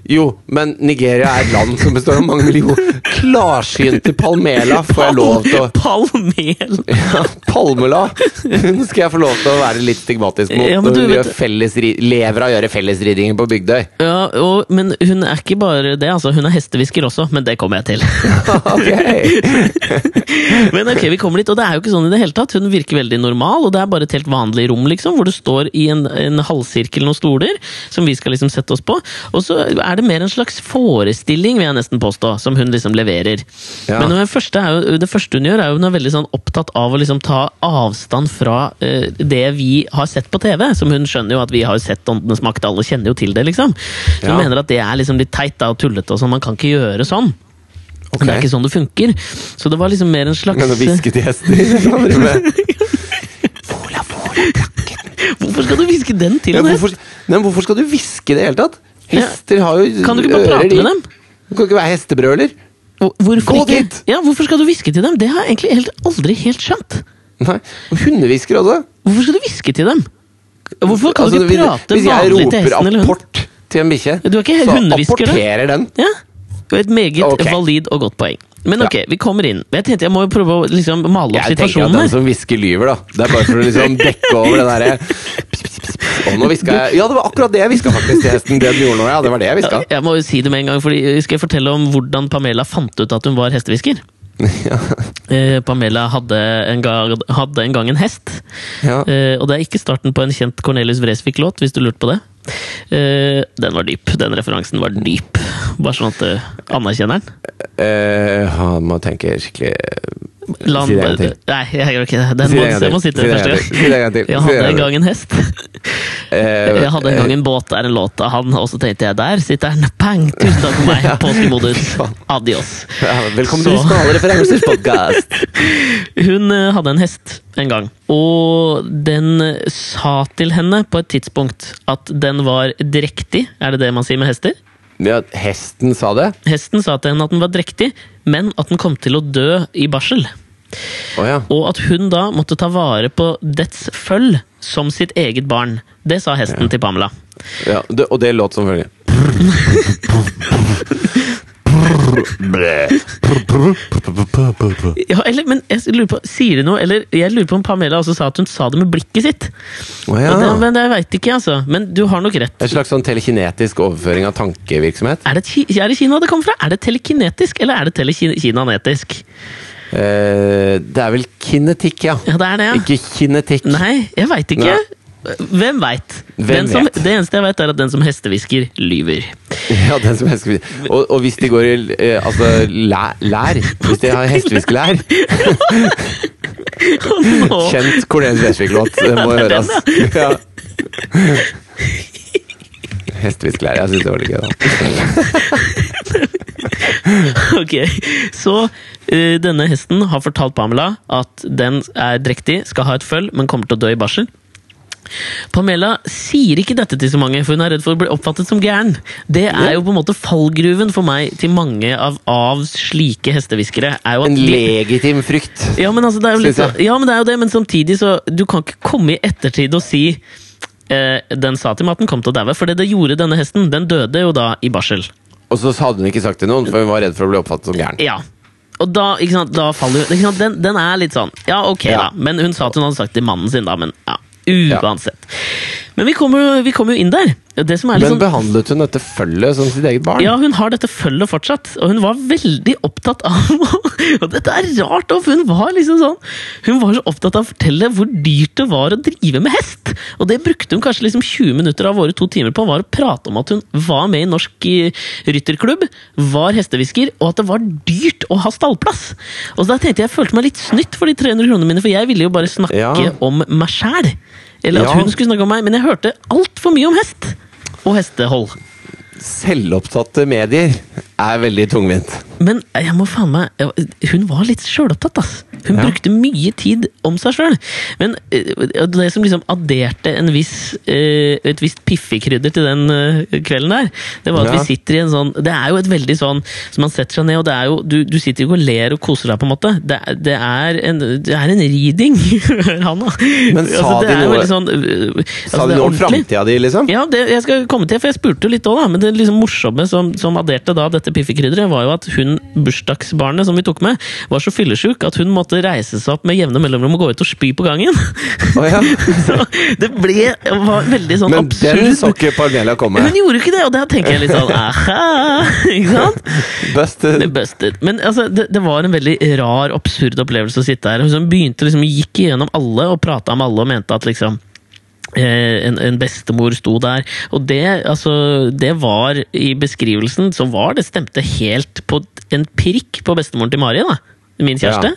Jo, men Nigeria er et land som består av mange millioner. Klarsynte Palmela får jeg lov til å Palmel! ja, Palmela! Hun skal jeg få lov til å være litt stigmatisk mot Ja, hun vet- lever av å gjøre fellesridingen på Bygdøy. Ja, og, men hun er ikke bare det, altså. Hun er hestehvisker også, men det kommer jeg til. Men ok, vi kommer dit, og det er jo ikke sånn i det hele tatt. Hun virker veldig normal, og det er bare et helt vanlig rom, liksom, hvor du står i en, en halvsirkel noen stoler, som vi skal liksom sette oss på. Og så er det mer en slags forestilling, vil jeg nesten påstå, som hun liksom leverer. Ja. Men det første, er jo, det første hun gjør, er jo hun er veldig sånn opptatt av å liksom ta avstand fra uh, det vi har sett på TV. Som hun skjønner jo at vi har sett Åndenes makt, alle kjenner jo til det, liksom. Så hun Ja. mener at det er liksom litt teit da, og tullete og sånn, man kan ikke gjøre sånn. Okay. Det er ikke sånn det funker. Så det var liksom mer en slags Men å hviske til hester? Hvorfor skal du hviske den til Ja, henne? hvorfor, nei, hvorfor skal du hviske i det hele tatt? Hester har jo Kan du ikke bare prate med dem? Du kan ikke være hestebrøler. Hvorfor Gå ikke? dit! Ja, hvorfor skal du hviske til dem? Det har jeg egentlig helt, aldri helt skjønt. Nei, og Hundehvisker også. Hvorfor skal du hviske til dem? Hvorfor kan Altså, du ikke prate vanlig til hesten eller hunden? apport til en bikkje, så apporterer den. Ja, det er et meget okay. valid og godt poeng. Men Ja. ok, vi kommer inn. Jeg tenkte jeg må jo prøve å liksom male opp Jeg tenker at den som hvisker, lyver, da. Det er bare for å liksom dekke over det derre Og nå hviska jeg Ja, det var akkurat det jeg hviska faktisk til hesten. Det den gjorde nå, ja. Det var det jeg hviska. Jeg må jo si det med en gang, fordi skal jeg fortelle om hvordan Pamela fant ut at hun var hestehvisker? Eh, Pamela hadde en, gang, hadde en gang en hest. Ja. Eh, og det er ikke starten på en kjent Cornelius Vresvik-låt, hvis du lurte på det. Eh, den var dyp. Den referansen var dyp. Bare sånn at du anerkjenner den. Eh, han må tenke skikkelig La det en han- til. Nei, jeg gjør ikke det. Den må, jeg må sitte første gang. Si det en gang til. Jeg hadde en gang en hest. eh, Jeg hadde en gang en båt der en låt av han, og så tenkte jeg der sitter han. Pang! Tusen takk for meg. Påskemodus. Adios. Velkommen til Smale referansers podkast! Hun eh, hadde en hest en gang, og den eh, sa til henne på et tidspunkt at den var drektig. Er det det man sier med hester? Ja, hesten sa det? Hesten sa til henne at den var drektig, men at den kom til å dø i barsel. Oh, ja. Og at hun da måtte ta vare på dets føll som sitt eget barn. Det sa hesten til Pamela. ja det, og det låt som følger. Ja, eller, men jeg lurer på, Sier det noe? Eller jeg lurer på om Pamela også sa at hun sa det med blikket sitt. Å ja. Det, men det veit ikke, altså. Men du har nok rett. En slags sånn telekinetisk overføring av tankevirksomhet? Er det, er det Kina det kommer fra? Er det telekinetisk, eller er det telekinanetisk? Eh, det er vel kinetikk, ja. Ja, det er det, ja. Ikke kinetikk. Nei, jeg veit ikke. Nei. Hvem veit? Det eneste jeg vet, er at den som hestehvisker, lyver. Ja, den som og, og hvis de går i eh, altså, lær, lær Hvis de har hestehviskelær Kjent Cornelis Vesvik-låt. Må høres. Ja. Hestehviskelær. Jeg syns det var litt gøy, da. Ok, så uh, denne hesten har fortalt Pamela at den er drektig, skal ha et føll, men kommer til å dø i barsel. Pamela sier ikke dette til så mange, for hun er redd for å bli oppfattet som gæren. Det er jo på en måte fallgruven for meg til mange av, Avs slike hestehviskere. er En legitim frykt. Ja, men altså, det er jo litt så, ja, men det er jo det, men samtidig så Du kan ikke komme i ettertid og si eh, Den sa til meg at den kom til å daue, for det det gjorde denne hesten. Den døde jo da i barsel. Og så hadde hun ikke sagt til noen, for hun var redd for å bli oppfattet som gæren. Ja. Og da, sant, da faller hun den, den er litt sånn Ja, ok, Ja. da. Men hun sa at hun hadde sagt til mannen sin, da. Men ja, uansett. Men vi kommer, vi kommer jo inn der. Men sånn behandlet hun dette følget som sitt eget barn? Ja, hun har dette følget fortsatt, og hun var veldig opptatt av Og dette er rart, for hun var liksom sånn Hun var så opptatt av å fortelle hvor dyrt det var å drive med hest! Og det brukte hun kanskje liksom 20 minutter av våre to timer på, var å prate om at hun var med i Norsk eh, Rytterklubb, var hestehvisker, og at det var dyrt å ha stallplass! Og da tenkte jeg jeg følte meg litt snytt for de 300 kronene mine, for jeg ville jo bare snakke Ja. om meg sjæl. Eller at Ja. hun skulle snakke om meg, men jeg hørte altfor mye om hest! Og hestehold. Selvopptatte medier er veldig tungvint. Men jeg må faen meg jeg- Hun var litt sjølopptatt, ass. Hun Ja. brukte mye tid om seg sjøl. Men eh, det som liksom adderte en viss, eh, et visst piffekrydder til den eh, kvelden der, det var at Ja. vi sitter i en sånn Det er jo et veldig sånn Så man setter seg ned, og det er jo Du, du sitter jo og ler og koser deg, på en måte. Det, det er en Det er en reading, Hanna. Men sa altså, de noe- sånn altså, Sa de noe om framtida di, liksom? Ja, det, jeg skal komme til, for jeg spurte jo litt òg, da. Men det liksom morsomme som, som adderte da dette piffekrydderet, var jo at hun, bursdagsbarnet som vi tok med, var så fyllesyk at hun måtte reise seg opp med jevne mellomrom og gå ut og spy på gangen. Oh, ja. så det ble var veldig sånn Men den så ikke Parmela komme. Hun gjorde ikke det, og da tenker jeg litt sånn aha! Ikke sant? Busted. Busted. Men altså, det, det var en veldig rar, absurd opplevelse å sitte her. Hun begynte liksom, gikk igjennom alle og prata med alle og mente at liksom eh, en, en bestemor sto der. Og det, altså, det var i beskrivelsen så var det stemte helt på en prikk på bestemoren til Mari. da Min kjæreste.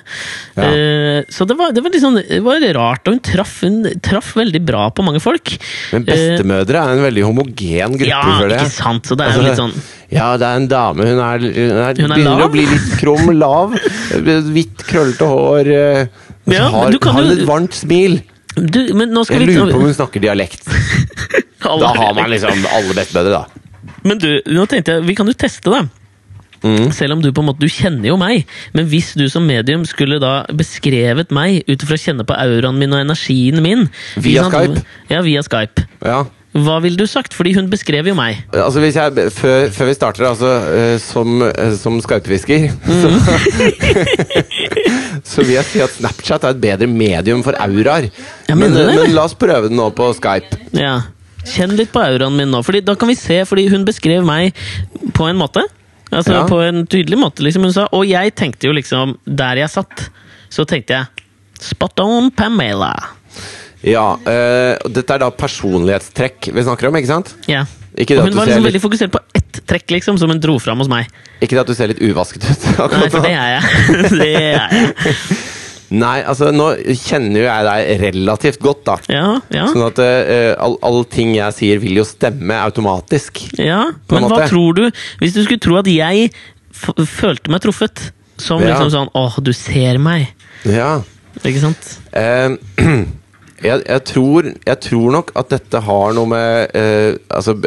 Ja. Ja. Eh, så det var, det, var sånn, det var rart, og hun traff, hun traff veldig bra på mange folk. Men bestemødre er en veldig homogen gruppe, Ja, føler jeg. ikke sant? Så det er Altså, litt sånn Ja, det er en dame. Hun er, hun er, Hun er begynner lav? å bli litt krum, lav. Hvitt, krøllete hår. Hun så Ja, har, har jo- et varmt smil. du, Jeg vi lurer på om hun snakker dialekt. Da har man liksom alle bestemødre, da. Men du, nå tenkte jeg, vi kan jo teste det. Mm. Selv om du på en måte, du kjenner jo meg, men hvis du som medium skulle da beskrevet meg ut ifra å kjenne på auraen min og energien min Via? Skype? Ja, via Skype. Ja. Hva ville du sagt? Fordi hun beskrev jo meg. Altså hvis jeg, før, før vi starter, altså eh, som, uh, som skarpfisker så, så vil jeg si at Snapchat er et bedre medium for auraer. Ja, men, mener men la oss prøve den nå på Skype. Ja. Kjenn litt på auraen min nå, Fordi da kan vi se, fordi hun beskrev meg på en måte. Altså Ja. På en tydelig måte, liksom. Hun sa, og jeg tenkte jo liksom, der jeg satt, så tenkte jeg Spot on Pamela. Ja, og Dette er da personlighetstrekk vi snakker om, ikke sant? Ja. Ikke Og hun du var liksom litt- veldig fokusert på ett trekk, liksom, som hun dro fram hos meg. Ikke det at du ser litt uvasket ut. Nei, for det er jeg. det er jeg. Nei, altså nå kjenner jo jeg deg relativt godt, da. Ja, ja. Sånn at uh, all, alle ting jeg sier vil jo stemme automatisk. ja. Men hva tror du Hvis du skulle tro at jeg følte meg truffet som Ja. liksom sånn Åh, du ser meg. Ja. Ikke sant? Uh, jeg, jeg, tror, jeg tror nok at dette har noe med uh, altså,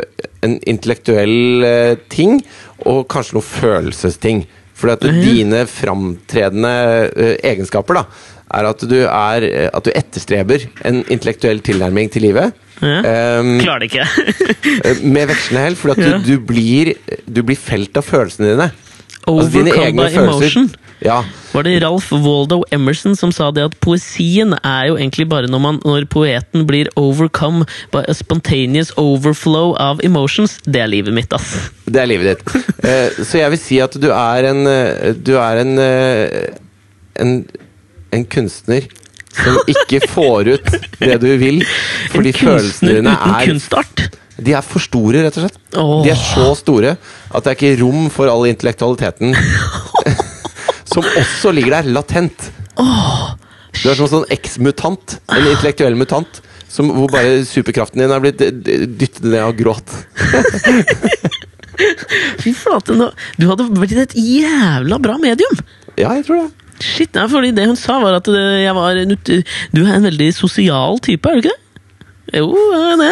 en intellektuell ting, og kanskje noe følelsesting. Fordi at Mhm. dine framtredende uh, egenskaper da, er at du, er eh, at du etterstreber en intellektuell tilnærming til livet. Ja. Um, Klarer det ikke. eh, med vekslende hell, fordi at Ja. du, du, blir, du blir felt av følelsene dine. Altså, dine Overcome by følelser. emotion. Ja, Var det Ralph Waldo Emerson som sa det at poesien er jo egentlig bare når, man, når poeten blir overcome by a spontaneous overflow of emotions? Det er livet mitt, ass. Det er livet ditt. Eh, så jeg vil si at du er en eh, Du er en eh, en, en kunstner som ikke får ut det du vil, fordi en følelsene dine er kunstart. De er for store, rett og slett. Oh. De er så store at det er ikke rom for all intellektualiteten som også ligger der, latent. Du er som en sånn eksmutant. En intellektuell mutant. Som, hvor bare superkraften din er blitt dyttet ned av gråt. Fy flate, du hadde blitt et jævla bra medium! Ja, jeg tror det. Shit, nei, fordi Det hun sa, var at eh, jeg var en Du er en veldig sosial type, er du ikke det? Jo, jeg er det.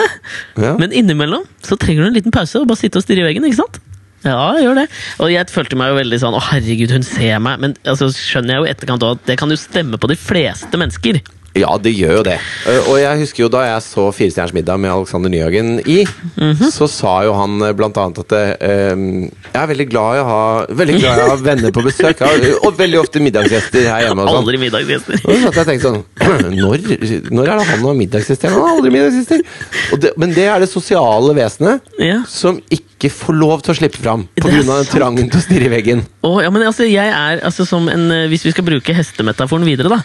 Ja. Men innimellom så trenger du en liten pause og bare sitte og stirre i veggen. ikke sant? Ja, jeg gjør det. Og jeg følte meg jo veldig sånn Å, herregud, hun ser meg. Men altså, skjønner jeg jo etterkant også at det kan jo stemme på de fleste mennesker. Ja, det gjør jo det. Eh, Og jeg husker jo da jeg så Firestjerners middag med Alexander Nyhagen i, Mhm. så sa jo han eh, blant annet at eh, jeg er veldig glad i å ha Veldig glad i å ha venner på besøk. Og veldig ofte middagsgjester her hjemme. og sånn. Aldri middagsgjester. Og så jeg tenkte sånn når, når er det han har middagsgjester? Han har aldri middagsgjester! Det, men det er det sosiale vesenet Ja. som ikke får lov til å slippe fram Det pga. trangen til å stirre i veggen. Oh, ja, men altså, jeg er altså som en eh, Hvis vi skal bruke hestemetaforen videre, da,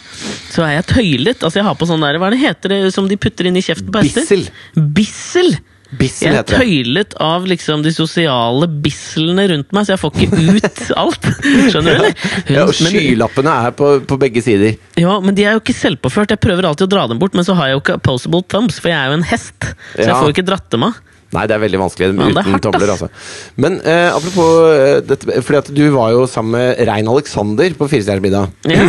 så er jeg tøylet. Altså, jeg har på sånn der Hva er det heter det som de putter inn i kjeften på hester? Bissel. Bissel! Bissel Jeg er tøylet av liksom de sosiale bisslene rundt meg, så jeg får ikke ut alt. Skjønner du, eller? Ja, og skylappene er på, på begge sider. ja, men de er jo ikke selvpåført. Jeg prøver alltid å dra dem bort, men så har jeg jo ikke opposable thumbs, for jeg er jo en hest. Så jeg får jo ikke dratt dem av. Nei, det er veldig vanskelig uten hardt, tomler. altså. Men eh, apropos eh, dette, fordi at du var jo sammen med Rein Alexander på Firestjerners middag. Ja.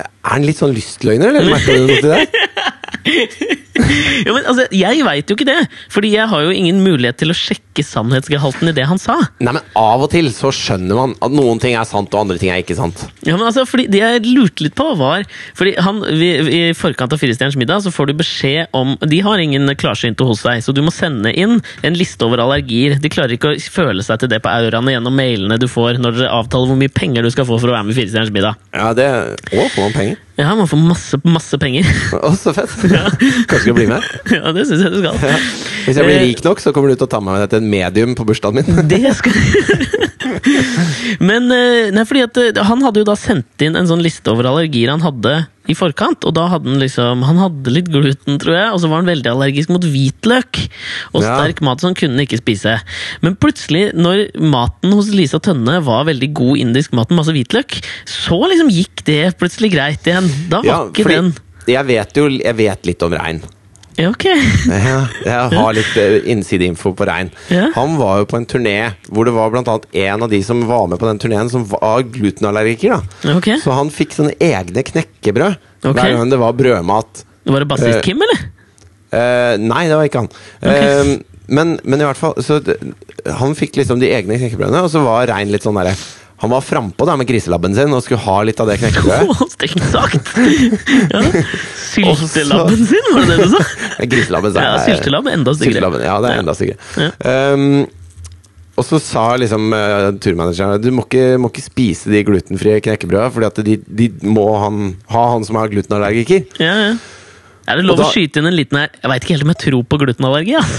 Er han litt sånn lystløgner, eller merker du noe til det? Jo, men altså, Jeg veit jo ikke det, Fordi jeg har jo ingen mulighet til å sjekke sannhetsgehalten i det han sa. Nei, men av og til så skjønner man at noen ting er sant, og andre ting er ikke sant. Ja, men altså, fordi Det jeg lurte litt på, var Fordi han, vi, I forkant av Firestjerners middag så får du beskjed om De har ingen klarsynte hos deg, så du må sende inn en liste over allergier. De klarer ikke å føle seg til det på auraene gjennom mailene du får når dere avtaler hvor mye penger du skal få for å være med i Firestjerners middag. Ja, det Å, får man penger? Ja, man får masse, masse penger. Å, så fett! Kanskje skal bli med? ja, det syns jeg du skal. Hvis jeg blir Eh, rik nok, så kommer du til å ta med deg til en medium på bursdagen min. Det skal Men eh, nei, fordi at eh, han hadde jo da sendt inn en sånn liste over allergier han hadde i forkant. Og da hadde han liksom Han hadde litt gluten, tror jeg, og så var han veldig allergisk mot hvitløk. Og Ja. sterk mat som han kunne ikke spise. Men plutselig, når maten hos Lisa Tønne var veldig god indisk mat med masse hvitløk, så liksom gikk det plutselig greit igjen. Da var Ja, ikke den jeg vet jo jeg vet litt om Rein. Ja, ok. Ja, jeg har litt eh, innsideinfo på Rein. Ja. Han var jo på en turné hvor det var annet en av de som var med på den turneen, som var glutenallergiker. da Okay. Så han fikk sånne egne knekkebrød okay. hver gang det var brødmat. Var det bassist uh, Kim, eller? Uh, nei, det var ikke han. Eh, men, men i hvert fall så Han fikk liksom de egne knekkebrødene, og så var Rein litt sånn derre Han var frampå med griselabben sin og skulle ha litt av det knekkebrødet. Stygt sagt! Ja. Syltelabben sin, var det det du sa? Griselabben Ja, syltelabb er enda styggere. Ja, det er enda styggere. Ja. Um, og så sa liksom uh, turmanageren du må ikke, må ikke spise de glutenfrie knekkebrødene, Fordi de, de må han, ha han som er glutenallergiker. Ja, ja. Er det lov da, å skyte inn en liten her Jeg veit ikke helt om jeg tror på glutenallergi. ass.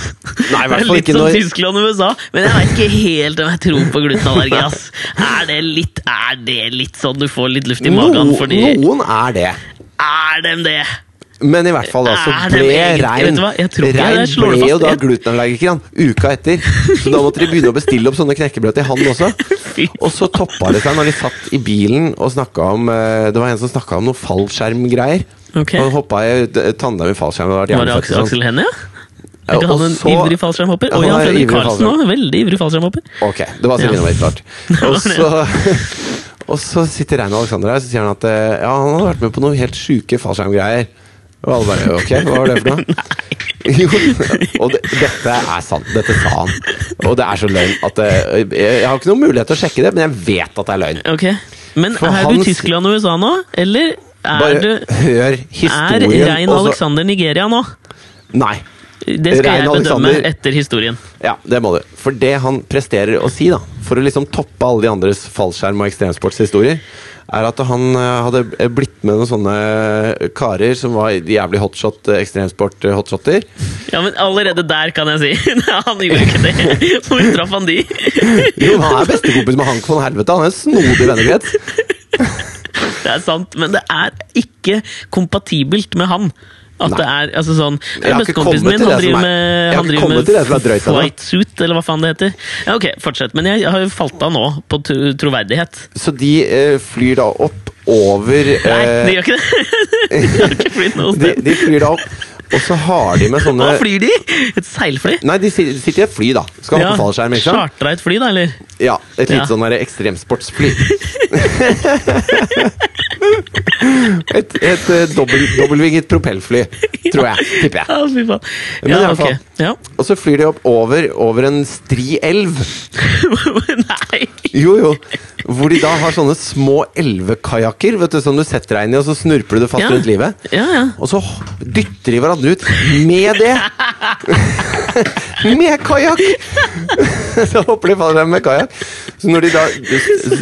Nei, i hvert er fall litt som når- Tyskland og USA, men jeg veit ikke helt om jeg tror på glutenallergi. ass. Er det litt Er det litt sånn du får litt luft i magen No, fordi noen er det. Er dem det? Men i hvert fall da, så ble Rein Rein ble jo da glutenallergiker uka etter. Så da måtte de begynne å bestille opp sånne knekkebrød til han også. Og så toppa det seg når de satt i bilen og snakka om eh, Det var en som snakka om noe fallskjermgreier. Ok. Han hoppa i d- tandem i fallskjerm. Var det Aksel. Aksel Hennie, ja? Ja, Er ikke og han en så- ivrig fallskjermhopper? Og Jan Fredrik Karlsen òg, veldig ivrig fallskjermhopper. Ok, det var Celine Wade, klart. Og så, og så sitter Rein Alexander her og sier han at eh, ja, han hadde vært med på noen helt sjuke fallskjermgreier. Og alle bare ok, hva var det for noe? Jo, og det, dette er sant. Dette sa han. Og det er så løgn at det, Jeg har ikke noen mulighet til å sjekke det, men jeg vet at det er løgn. Ok, Men For er du i Tyskland og USA nå, eller er Bare du hør Er. Rein Alexander Nigeria nå? Nei. Det skal Rein jeg bedømme Alexander- etter historien. Ja, det må du. For det han presterer å si, da, for å liksom toppe alle de andres fallskjerm- og ekstremsportshistorier, er at han eh, hadde blitt med noen sånne karer som var jævlig hotshot eh, ekstremsport-hotshotter. Ja, men Allerede der kan jeg si Han gjorde ikke det! Hvor traff han de? Jo, han er bestekompis med Hank von Helvete. Han er en snodig vennekrets. Det er sant, men det er ikke kompatibelt med han. At Nei. det er altså sånn Bestekompisen min, han driver er- med, han driver er med drøyt flight suit, eller hva faen det heter. Ja, ok, fortsett. Men jeg har jo falt av nå, på tro- troverdighet. Så de uh, flyr da opp over Nei, eh, de gjør ikke det! De har ikke flydd noe de, de flyr da opp, og så har de med sånne Hva flyr de? Et seilfly? Nei, de sitter i et fly, da. Skal hoppe fallskjerm, ikke sant? Chartra et fly, da, eller? Ja, et lite Ja. sånn ekstremsportsfly. et et eh, dobbeltvinget propellfly, tror jeg. Tipper jeg. Ja, fy faen. Men Ja, hvert ok. fall. Ja. Og så flyr de opp over, over en stri elv. Nei! Jo, jo. Hvor de da har sånne små elvekajakker som du setter deg inn i, og så snurper du det fast Ja. rundt livet. Ja, ja. Og så dytter de hverandre ut med det! med kajakk! så hopper de fallskjerm med kajakk. Så når de da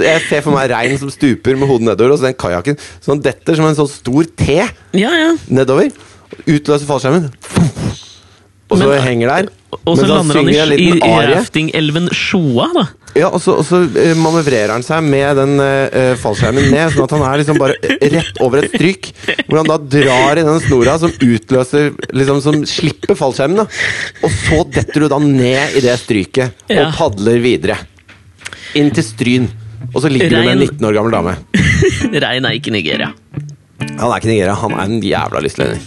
Jeg ser for meg rein som stuper med hodet nedover, og så den kajakken sånn detter som en sånn stor T ja, ja. nedover. Utløser fallskjermen. Og så Men- henger der. Og så lander han i, i, raftingelven Sjoa, da. Ja, og så, og så eh, manøvrerer han seg med den uh, fallskjermen ned, sånn at han er liksom bare rett over et stryk. Hvor han da drar i den snora som utløser Liksom som slipper fallskjermen. da Og så detter du da ned i det stryket Ja. og padler videre. Inn til Stryn. Og så ligger du med en 19 år gammel dame. Rein er ikke Nigeria. Han er ikke Nigeria, han er en jævla lystlending.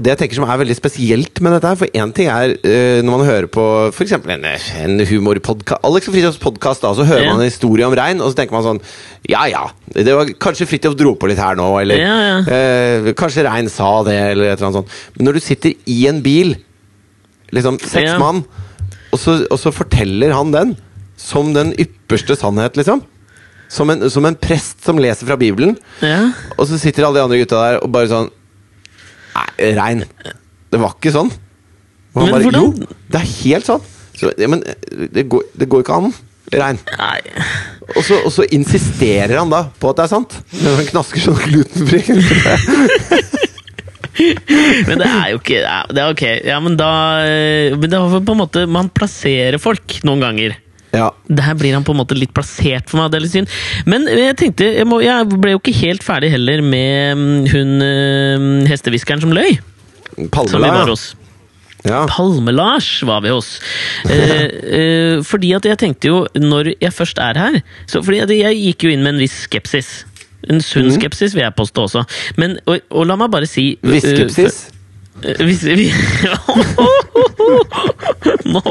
Og det jeg tenker som er veldig spesielt med dette her, for én ting er uh, når man hører på f.eks. en, en humorpodkast Alex og Fridtjofs podkast, så hører Ja. man en historie om rein, og så tenker man sånn Ja ja, det var kanskje Fridtjof dro på litt her nå, eller Ja, ja. Uh, kanskje rein sa det, eller et eller annet sånt. Men når du sitter i en bil, liksom seks mann, og så, og så forteller han den som den ypperste sannhet, liksom. Som en, som en prest som leser fra Bibelen. Ja. Og så sitter alle de andre gutta der og bare sånn Nei, rein. Det var ikke sånn. Men bare hvordan- Jo, det er helt sånn. Så, ja, men det går, det går ikke an. Rein. Nei. Og så, og så insisterer han da på at det er sant. Men han knasker sånn glutenfri. Men det er jo ikke Det er ok. Ja, men da eh, Men det er på en måte Man plasserer folk noen ganger. Ja. Der blir han på en måte litt plassert for meg. Det er litt synd. Men jeg tenkte Jeg, må, jeg ble jo ikke helt ferdig heller med mm, hun øh, hestehviskeren som løy. Som vi Palmela. var ja. hos. Ja. Palme-Lars var vi hos. Eh, eh, fordi at jeg tenkte jo, når jeg først er her så Fordi at jeg gikk jo inn med en viss skepsis. En sunn mm. skepsis, vil jeg påstå også. Men, og, og la meg bare si Viss skepsis? eh, hvis vi Nå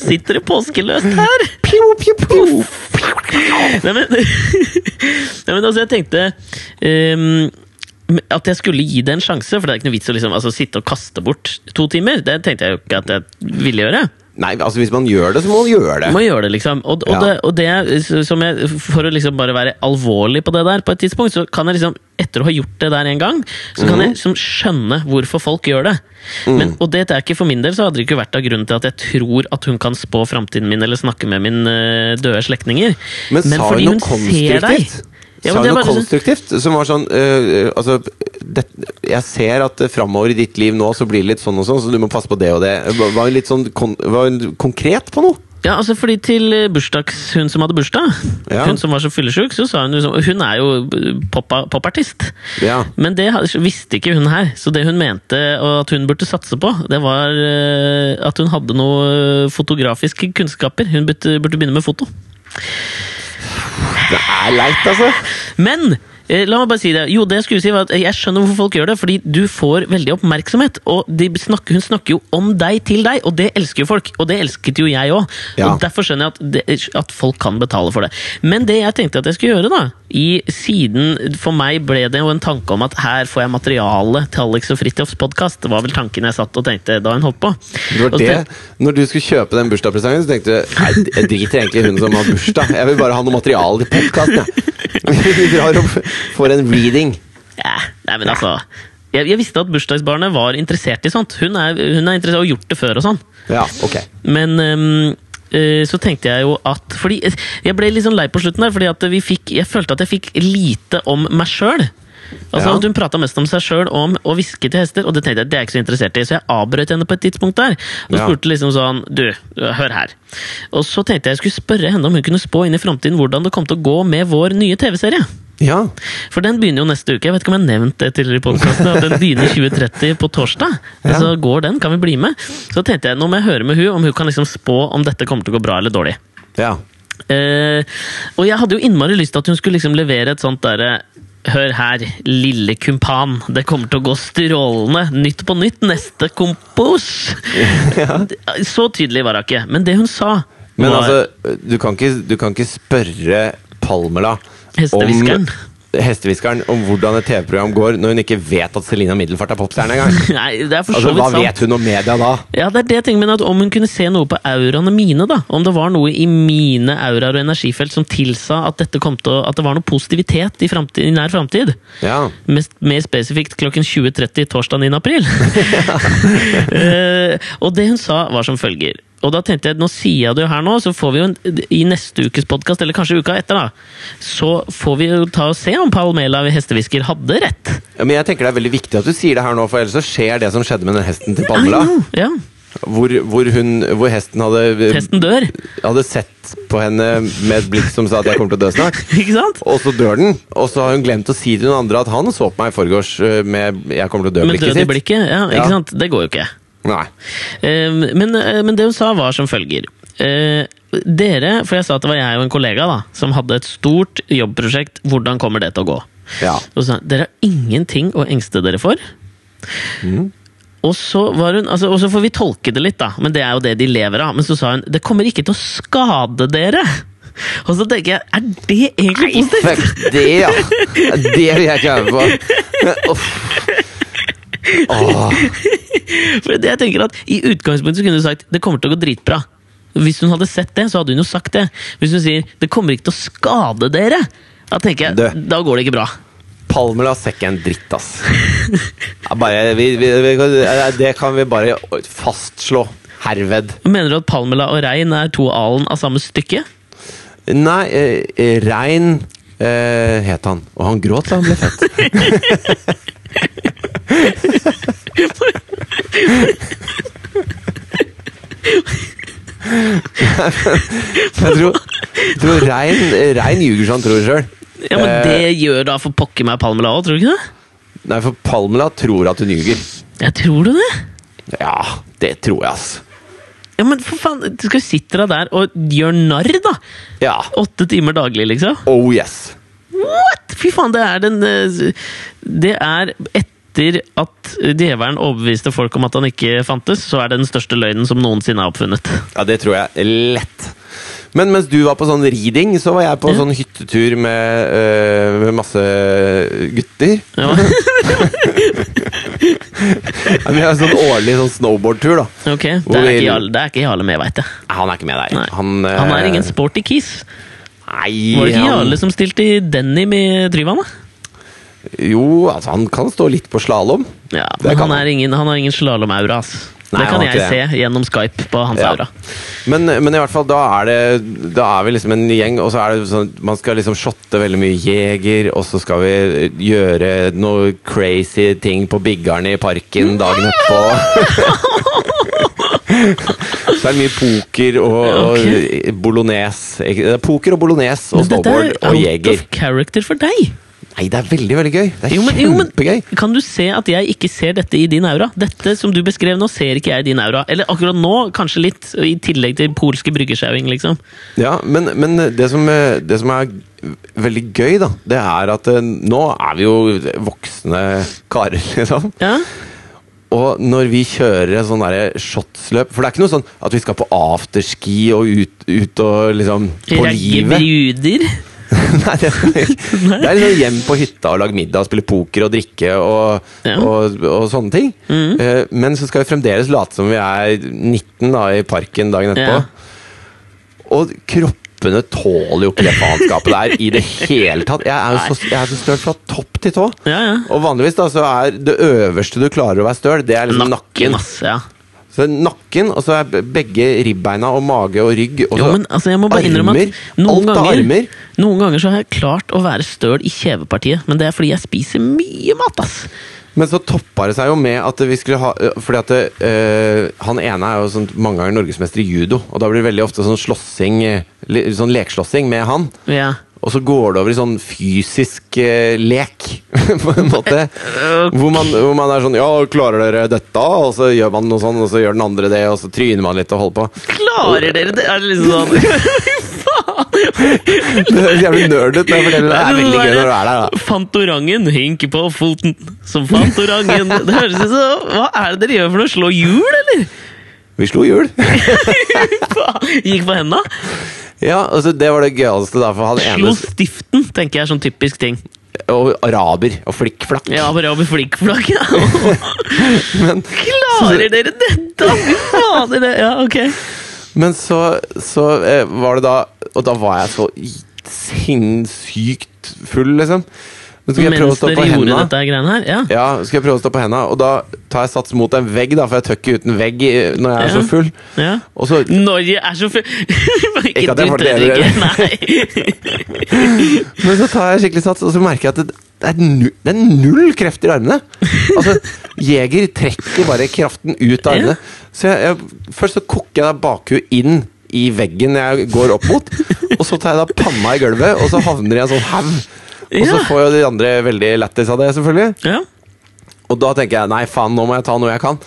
sitter det påskeløst her! Piu, piu, piu. Nei, men, nei, men altså, jeg tenkte um, at jeg skulle gi det en sjanse, for det er ikke noe vits å liksom, altså, sitte og kaste bort to timer. Det tenkte jeg jo ikke at jeg ville gjøre. Nei, altså hvis man gjør det, så må man gjøre det. Må gjøre det, liksom. Og, og, Ja. det, og det som jeg, For å liksom bare være alvorlig på det der, på et tidspunkt, så kan jeg liksom etter å ha gjort det der en gang, så kan jeg liksom skjønne hvorfor folk gjør det. Men, og det er ikke For min del så hadde det ikke vært av grunnen til at jeg tror at hun kan spå framtiden min eller snakke med mine uh, døde slektninger. Men, hun fordi hun ser deg. Ja, sa hun noe sånn- konstruktivt? Som var sånn øh, Altså, det, jeg ser at framover i ditt liv nå så blir det litt sånn og sånn, så du må passe på det og det. Var var hun litt sånn kon, var hun konkret på noe? Ja, altså fordi til eh, bursdags, hun som hadde bursdag, Ja. hun som var så fyllesyk, så sa hun liksom Hun er jo popartist, pop-. Ja. Men det visste ikke hun her, så det hun mente at hun burde satse på, det var eh, at hun hadde noe fotografiske kunnskaper. Hun burde, burde begynne med foto. Det er leit, altså. Men eh, la meg bare si det. Jo, det jeg skulle si var at jeg skjønner hvorfor folk gjør det, fordi du får veldig oppmerksomhet. Og de snakker, hun snakker jo om deg til deg, og det elsker jo folk. Og det elsket jo jeg òg. Ja. Og derfor skjønner jeg at, det, at folk kan betale for det. Men det jeg tenkte at jeg skulle gjøre, da i siden For meg ble det jo en tanke om at her får jeg materiale til Alex og Fridtjofs podkast. Det var vel tanken jeg satt og tenkte da hun holdt på. Det var det. Når du skulle kjøpe den bursdagspresangen, så tenkte du Nei, jeg driter egentlig i hun som har bursdag. Jeg vil bare ha noe materiale til podkasten, jeg. Vi drar får en reading. Ja, nei, men altså jeg, jeg visste at bursdagsbarnet var interessert i sånt. Hun er, hun er interessert og har gjort det før og sånn. Ja, ok. Men um, uh, så tenkte jeg jo at Fordi jeg ble litt sånn lei på slutten der, fordi at vi fikk, jeg følte at jeg fikk lite om meg sjøl. Altså, Ja. Hun prata mest om seg sjøl og hviske til hester, og det tenkte jeg det er ikke så interessert i. Så jeg avbrøt henne på et tidspunkt der og Ja. spurte liksom sånn Du, hør her. Og så tenkte jeg jeg skulle spørre henne om hun kunne spå inn i framtiden hvordan det kom til å gå med vår nye TV-serie. Ja. For den begynner jo neste uke. Jeg vet ikke om jeg har nevnt det tidligere i podkasten. Den begynner 2030 på torsdag. Ja. Så går den, kan vi bli med? Så tenkte jeg, nå må jeg høre med hun om hun kan liksom spå om dette kommer til å gå bra eller dårlig. ja. Uh, og jeg hadde jo innmari lyst til at hun skulle liksom levere et sånt derre Hør her, lille kumpan. Det kommer til å gå strålende. Nytt på nytt. Neste kompos. Så tydelig var hun ikke. Men det hun sa Men var altså, du kan ikke, du kan ikke spørre Palmela Hestehviskeren. Hestehviskeren om hvordan et TV-program går, når hun ikke vet at Selina Middelfart er popstjerne engang. Nei, det er for Altså, så hva altså, sant. vet hun om media da? Ja, det er det jeg tenker, at Om hun kunne se noe på auraene mine, da om det var noe i mine auraer og energifelt som tilsa at, dette kom til å, at det var noe positivitet i, fremtid, i nær framtid. Ja. Mest, mer spesifikt klokken 20.30 torsdag 9. april. uh, og det hun sa, var som følger. Og da tenkte jeg, nå sier jeg det jo her nå, så får vi jo i neste ukes podkast, eller kanskje uka etter, da, så får vi jo ta og se om Palmela hestehvisker hadde rett. ja, Men jeg tenker det er veldig viktig at du sier det her nå, for ellers så skjer det som skjedde med den hesten til Palmela. Ja, Hvor, hvor, hun, hvor hesten hadde, Hesten dør, hadde sett på henne med et blikk som sa at 'jeg kommer til å dø snart'. ikke sant? Og så dør den, og så har hun glemt å si til noen andre at han så på meg i forgårs øh, med 'jeg kommer til å dø'-blikket død i sitt. blikket, ja, Ja. ikke sant? Det går jo ikke. Nei. Eh, Men, eh, men det hun sa, var som følger. Eh, Dere, for jeg sa at det var jeg og en kollega da, som hadde et stort jobbprosjekt. Hvordan kommer det til å gå? Ja. Og så dere har ingenting å engste dere for. Mm. Og så, var hun, altså, og så får vi tolke det litt, da, men det er jo det de lever av. Men så sa hun det kommer ikke til å skade dere. Og så tenker jeg, er det egentlig positivt? Fuck det, ja! Det vil jeg ikke være med på. Uff. For det jeg tenker at I utgangspunktet så kunne du sagt det kommer til å gå dritbra. Hvis hun hadde sett det, så hadde hun jo sagt det. Hvis hun sier det kommer ikke til å skade dere, da tenker jeg, Du. da går det ikke bra. Palmela ser ikke en dritt, ass. Bare, vi, vi, vi, det kan vi bare fastslå herved. Mener du at Palmela og Rein er to alen av samme stykke? Nei, eh, Rein eh, het han. Og han gråt da han ble født. Jeg tror, tror Rein, Rein ljuger som han tror sjøl. Ja, men Eh. Det gjør da for pokker meg Palmela òg, tror du ikke det? Nei, for Palmela tror at hun ljuger. Jeg tror du det? Ja, det tror jeg, ass. Ja, men for faen, Du skal sitte deg der og gjøre narr, da! Ja. Åtte timer daglig, liksom. Oh yes. What?! Fy faen, det er den eh, Det er etter at djevelen overbeviste folk om at han ikke fantes, så er det den største løgnen som noensinne er oppfunnet. Ja, det tror jeg lett. Men mens du var på sånn riding, så var jeg på Ja. sånn hyttetur med, øh, med masse gutter. Ja. Ja, Vi har en sånn årlig sånn snowboardtur, da. Ok, Det er ikke Jarle, er ikke Jarle med, veit jeg. Han er ikke med der. Han, øh, Han er ingen sporty kiss. Nei, Var det ikke han- som stilte i denim i Tryvann? da? Jo, altså han kan stå litt på slalåm. Ja, men han, er ingen, han har ingen slalåmaura. det kan jeg se gjennom Skype på hans Ja. aura. Men, men i hvert fall, da er det Da er vi liksom en gjeng, og så er det sånn Man skal liksom shotte veldig mye jeger, og så skal vi gjøre noe crazy ting på Biggarn i parken dagen etterpå. så er det mye poker og, og bolognese. Er Poker og bolognese og Men dette er out of character for deg! Nei, det er veldig, veldig gøy. Det er Jo, men, jo, men. Kan du se at jeg ikke ser dette i din aura? Dette som du beskrev nå, ser ikke jeg i din aura. Eller akkurat nå, kanskje litt, i tillegg til polske bryggesjauing, liksom. Ja, men, men det, som, det som er veldig gøy, da, det er at eh, nå er vi jo voksne karer, liksom. Ja? Og når vi kjører et sånn shotsløp For det er ikke noe sånn at vi skal på afterski og ut, ut og liksom På livet. Raggebruder? Nei, det, det er liksom hjem på hytta og lage middag spille poker og drikke og, Ja. og, og sånne ting. Eh, Men så skal vi fremdeles late som vi er 19 da, i parken dagen etterpå. Ja. Og kroppene tåler jo ikke det faenskapet der i det hele tatt. Jeg er jo så, jeg er så støl fra topp til tå. Ja, ja. Og vanligvis da så er det øverste du klarer å være støl, det er liksom nakken. ass. Så nakken, og så er begge ribbeina og mage og rygg og så Jo, men altså, jeg armer. noen ganger, armer. noen ganger så har jeg klart å være støl i kjevepartiet, men det er fordi jeg spiser mye mat, ass. Men så toppa det seg jo med at vi skulle ha Fordi at øh, han ene er jo sånn mange ganger norgesmester i judo, og da blir det veldig ofte sånn slåssing øh, Sånn lekslåssing med han. Ja. Og så går det over i sånn fysisk eh, lek, på en måte. Hvor man, hvor man er sånn Ja, klarer dere dette? Og så gjør man noe sånn, og så gjør den andre det, og så tryner man litt og holder på. Klarer dere det? Er det liksom sånn Det høres jævlig nerd ut. Det er veldig gøy når du er der, da. Fantorangen hinker på foten som Fantorangen. Det høres ut som Hva er det dere gjør for noe? Slå hjul, eller? Vi slo hjul. Gikk på henda? Ja, altså det var det gøyeste, da, for han Slo ene stiften, tenker jeg er sånn typisk ting. Og araber og flikkflakk. Ja, bare over flikkflakk. Ja. Men, Klarer dere dette? Fy fader, det Ja, ok. men så, så eh, var det da Og da var jeg så sinnssykt full, liksom. Men skal jeg prøve å stå på hendene? Ja. Ja, skal jeg prøve å stå på henda, og da tar jeg sats mot en vegg, da, for jeg tør ikke uten vegg når jeg er Ja. så full. ja. Så jeg er så full Ikke, Ikke at jeg forteller ikke. Men så tar jeg skikkelig sats, og så merker jeg at det, det, er, null, det er null kreft i armene. Altså, Jeger trekker bare kraften ut av armene. Så jeg, jeg, først så koker jeg bakhuet inn i veggen jeg går opp mot, og så tar jeg da panna i gulvet, og så havner jeg en sånn haug. Og så får jo de andre veldig lættis av det, selvfølgelig. Ja. Og da tenker jeg nei, faen, nå må jeg ta noe jeg kan.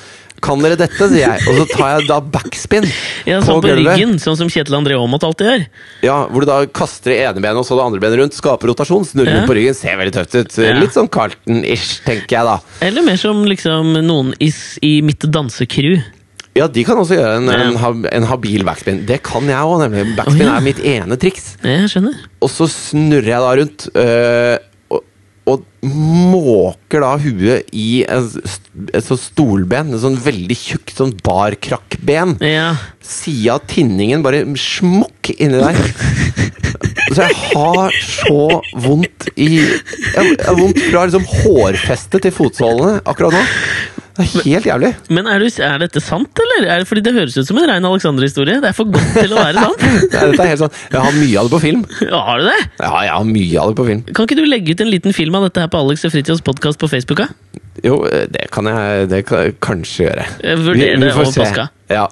Kan dere dette, sier jeg. Og så tar jeg da backspin Ja, på sånn på gulvet. ryggen, sånn som Kjetil André Aamodt alltid gjør. Ja, Hvor du da kaster det ene benet og så det andre benet rundt. Skaper rotasjon. Snurrer Ja. på ryggen. Ser veldig tøft ut. Ja. Litt sånn Carlton-ish, tenker jeg da. Eller mer som liksom noen is i mitt dansecrew. Ja, de kan også gjøre en, en, hab- en habil backspin. Det kan jeg òg, nemlig. Backspin oh, ja. er mitt ene triks. Jeg skjønner. Og så snurrer jeg da rundt. øh, og, og måker da huet i et sånt stolben. En sånn veldig tjukt sånn barkrakkben. Ja. Sida av tinningen bare smokk inni der. Så jeg har så vondt i jeg har vondt fra liksom hårfestet til fotsålene akkurat nå. Det er helt jævlig. Men er, du, er dette sant, eller? Er det fordi det høres ut som en rein Alexander-historie? Det er for godt til å være sant. Er, dette er helt sant. Jeg har mye av det på film. Ja, har du det? Ja, jeg har mye av det på film. Kan ikke du legge ut en liten film av dette her på Alex og Fritjofs podkast på Facebook? da? Jo, det kan jeg det kan jeg kanskje gjøre. Vurder det over påska. Ja.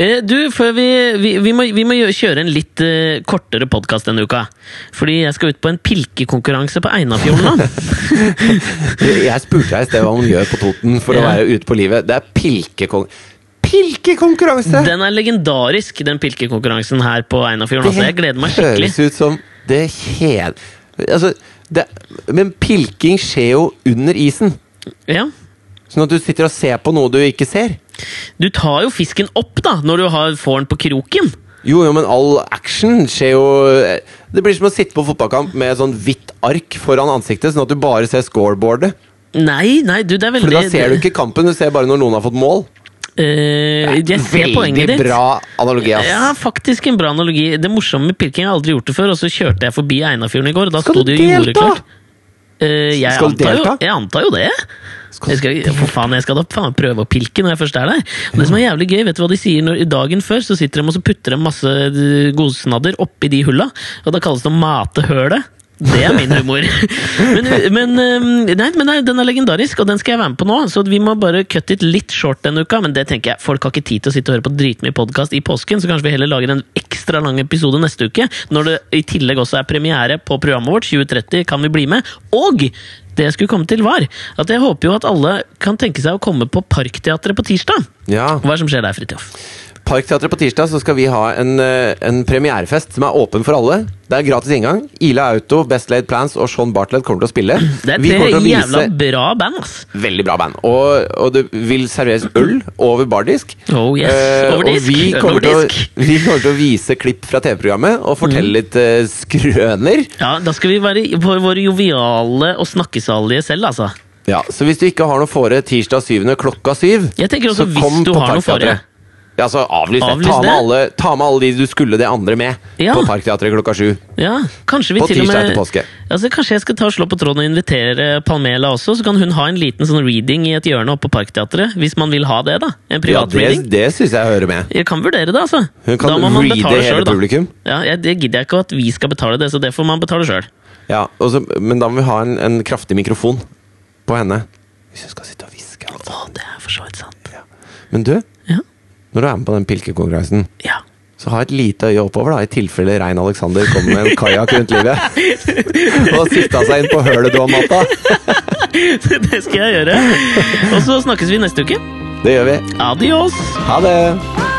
Eh, Du, vi, vi, vi, må, vi må kjøre en litt uh, kortere podkast denne uka. Fordi jeg skal ut på en pilkekonkurranse på Einafjorden. Jeg spurte deg i sted hva man gjør på Toten for å være ute på livet. Det er pilkekong... Pilkekonkurranse! Den er legendarisk, den pilkekonkurransen her på Einafjorden. Altså, jeg gleder meg skikkelig. høres ut som det kjed... Altså, det, men pilking skjer jo under isen. Ja. Sånn at du sitter og ser på noe du ikke ser. Du tar jo fisken opp da, når du har, får den på kroken. Jo, jo, men all action skjer jo Det blir som å sitte på fotballkamp med sånn hvitt ark foran ansiktet, sånn at du bare ser scoreboardet. Nei, nei, du, det er veldig... For da ser du ikke kampen, du ser bare når noen har fått mål. Uh, jeg ser poenget Veldig bra analogi, ass. Ja, faktisk en bra analogi. Det morsomme med pirking, jeg har aldri gjort det før, og så kjørte jeg forbi Einafjorden i går, og da Skal sto det jo jordet delta? Eh, jeg, Skal antar jo, jeg antar jo det. Jeg skal, for faen, jeg skal da faen prøve å pilke når jeg først er der. Og det som er jævlig gøy, vet du hva de sier når, dagen før? Så sitter de og så putter de masse eh, godsnadder oppi de hulla, og da kalles det å mate hølet. Det er min humor. Men, men, eh, nei, men nei, den er legendarisk, og den skal jeg være med på nå. Så vi må bare cut it litt short denne uka. Men det tenker jeg, folk har ikke tid til å sitte og høre på dritmye podkast i påsken, så kanskje vi heller lager en ekstra lang episode neste uke. Når det i tillegg også er premiere på programmet vårt. 2030 kan vi bli med. Og det jeg skulle komme til, var at jeg håper jo at alle kan tenke seg å komme på Parkteatret på tirsdag. Ja. Hva er det som skjer der, Fridtjof? Parkteatret på tirsdag så skal vi ha en, eh, en premierefest som er åpen for alle. Det er gratis inngang. Ila Auto, Best Laid Plans og Sean Bartlett kommer til å spille. Det er tre jævla bra band, ass! Veldig bra band. Og, og det vil serveres øl over bardisk. Oh yes, Eh, over og disk, vi kommer, til å, vi kommer til å vise klipp fra TV-programmet og fortelle litt uh, skrøner. Ja, da skal vi være våre vår, vår joviale og snakkesalige selv, altså. Ja, Så hvis du ikke har noe fore tirsdag 7. klokka syv, Jeg tenker også så hvis kom du på har noe fore. Ja, så avlys det. Avlys Ta med, alle, ta med alle de du skulle det andre med Ja. på Parkteatret klokka sju. Ja, kanskje vi På til og med påske. altså, Kanskje jeg skal ta og slå på tråden og invitere Palmela også, så kan hun ha en liten sånn reading i et hjørne oppe på Parkteatret. Hvis man vil ha det, da. En Ja, det reading. det syns jeg hører med. Jeg kan vurdere det, altså. Hun kan da må man betale hele selv, da. publikum. Ja, jeg, Det gidder jeg ikke at vi skal betale det, så det får man betale sjøl. Ja, men da må vi ha en, en kraftig mikrofon på henne. Hvis hun skal sitte og hviske. Altså. Å, det er for så vidt sant. Men du, Ja. Når du er med på den pilkekonkurransen, ja. så ha et lite øye oppover, da, i tilfelle Rein Alexander kommer med en kajakk rundt livet. og sikta seg inn på hølet du har matta. det skal jeg gjøre. Og så snakkes vi neste uke. Det gjør vi. Adios! Ha det!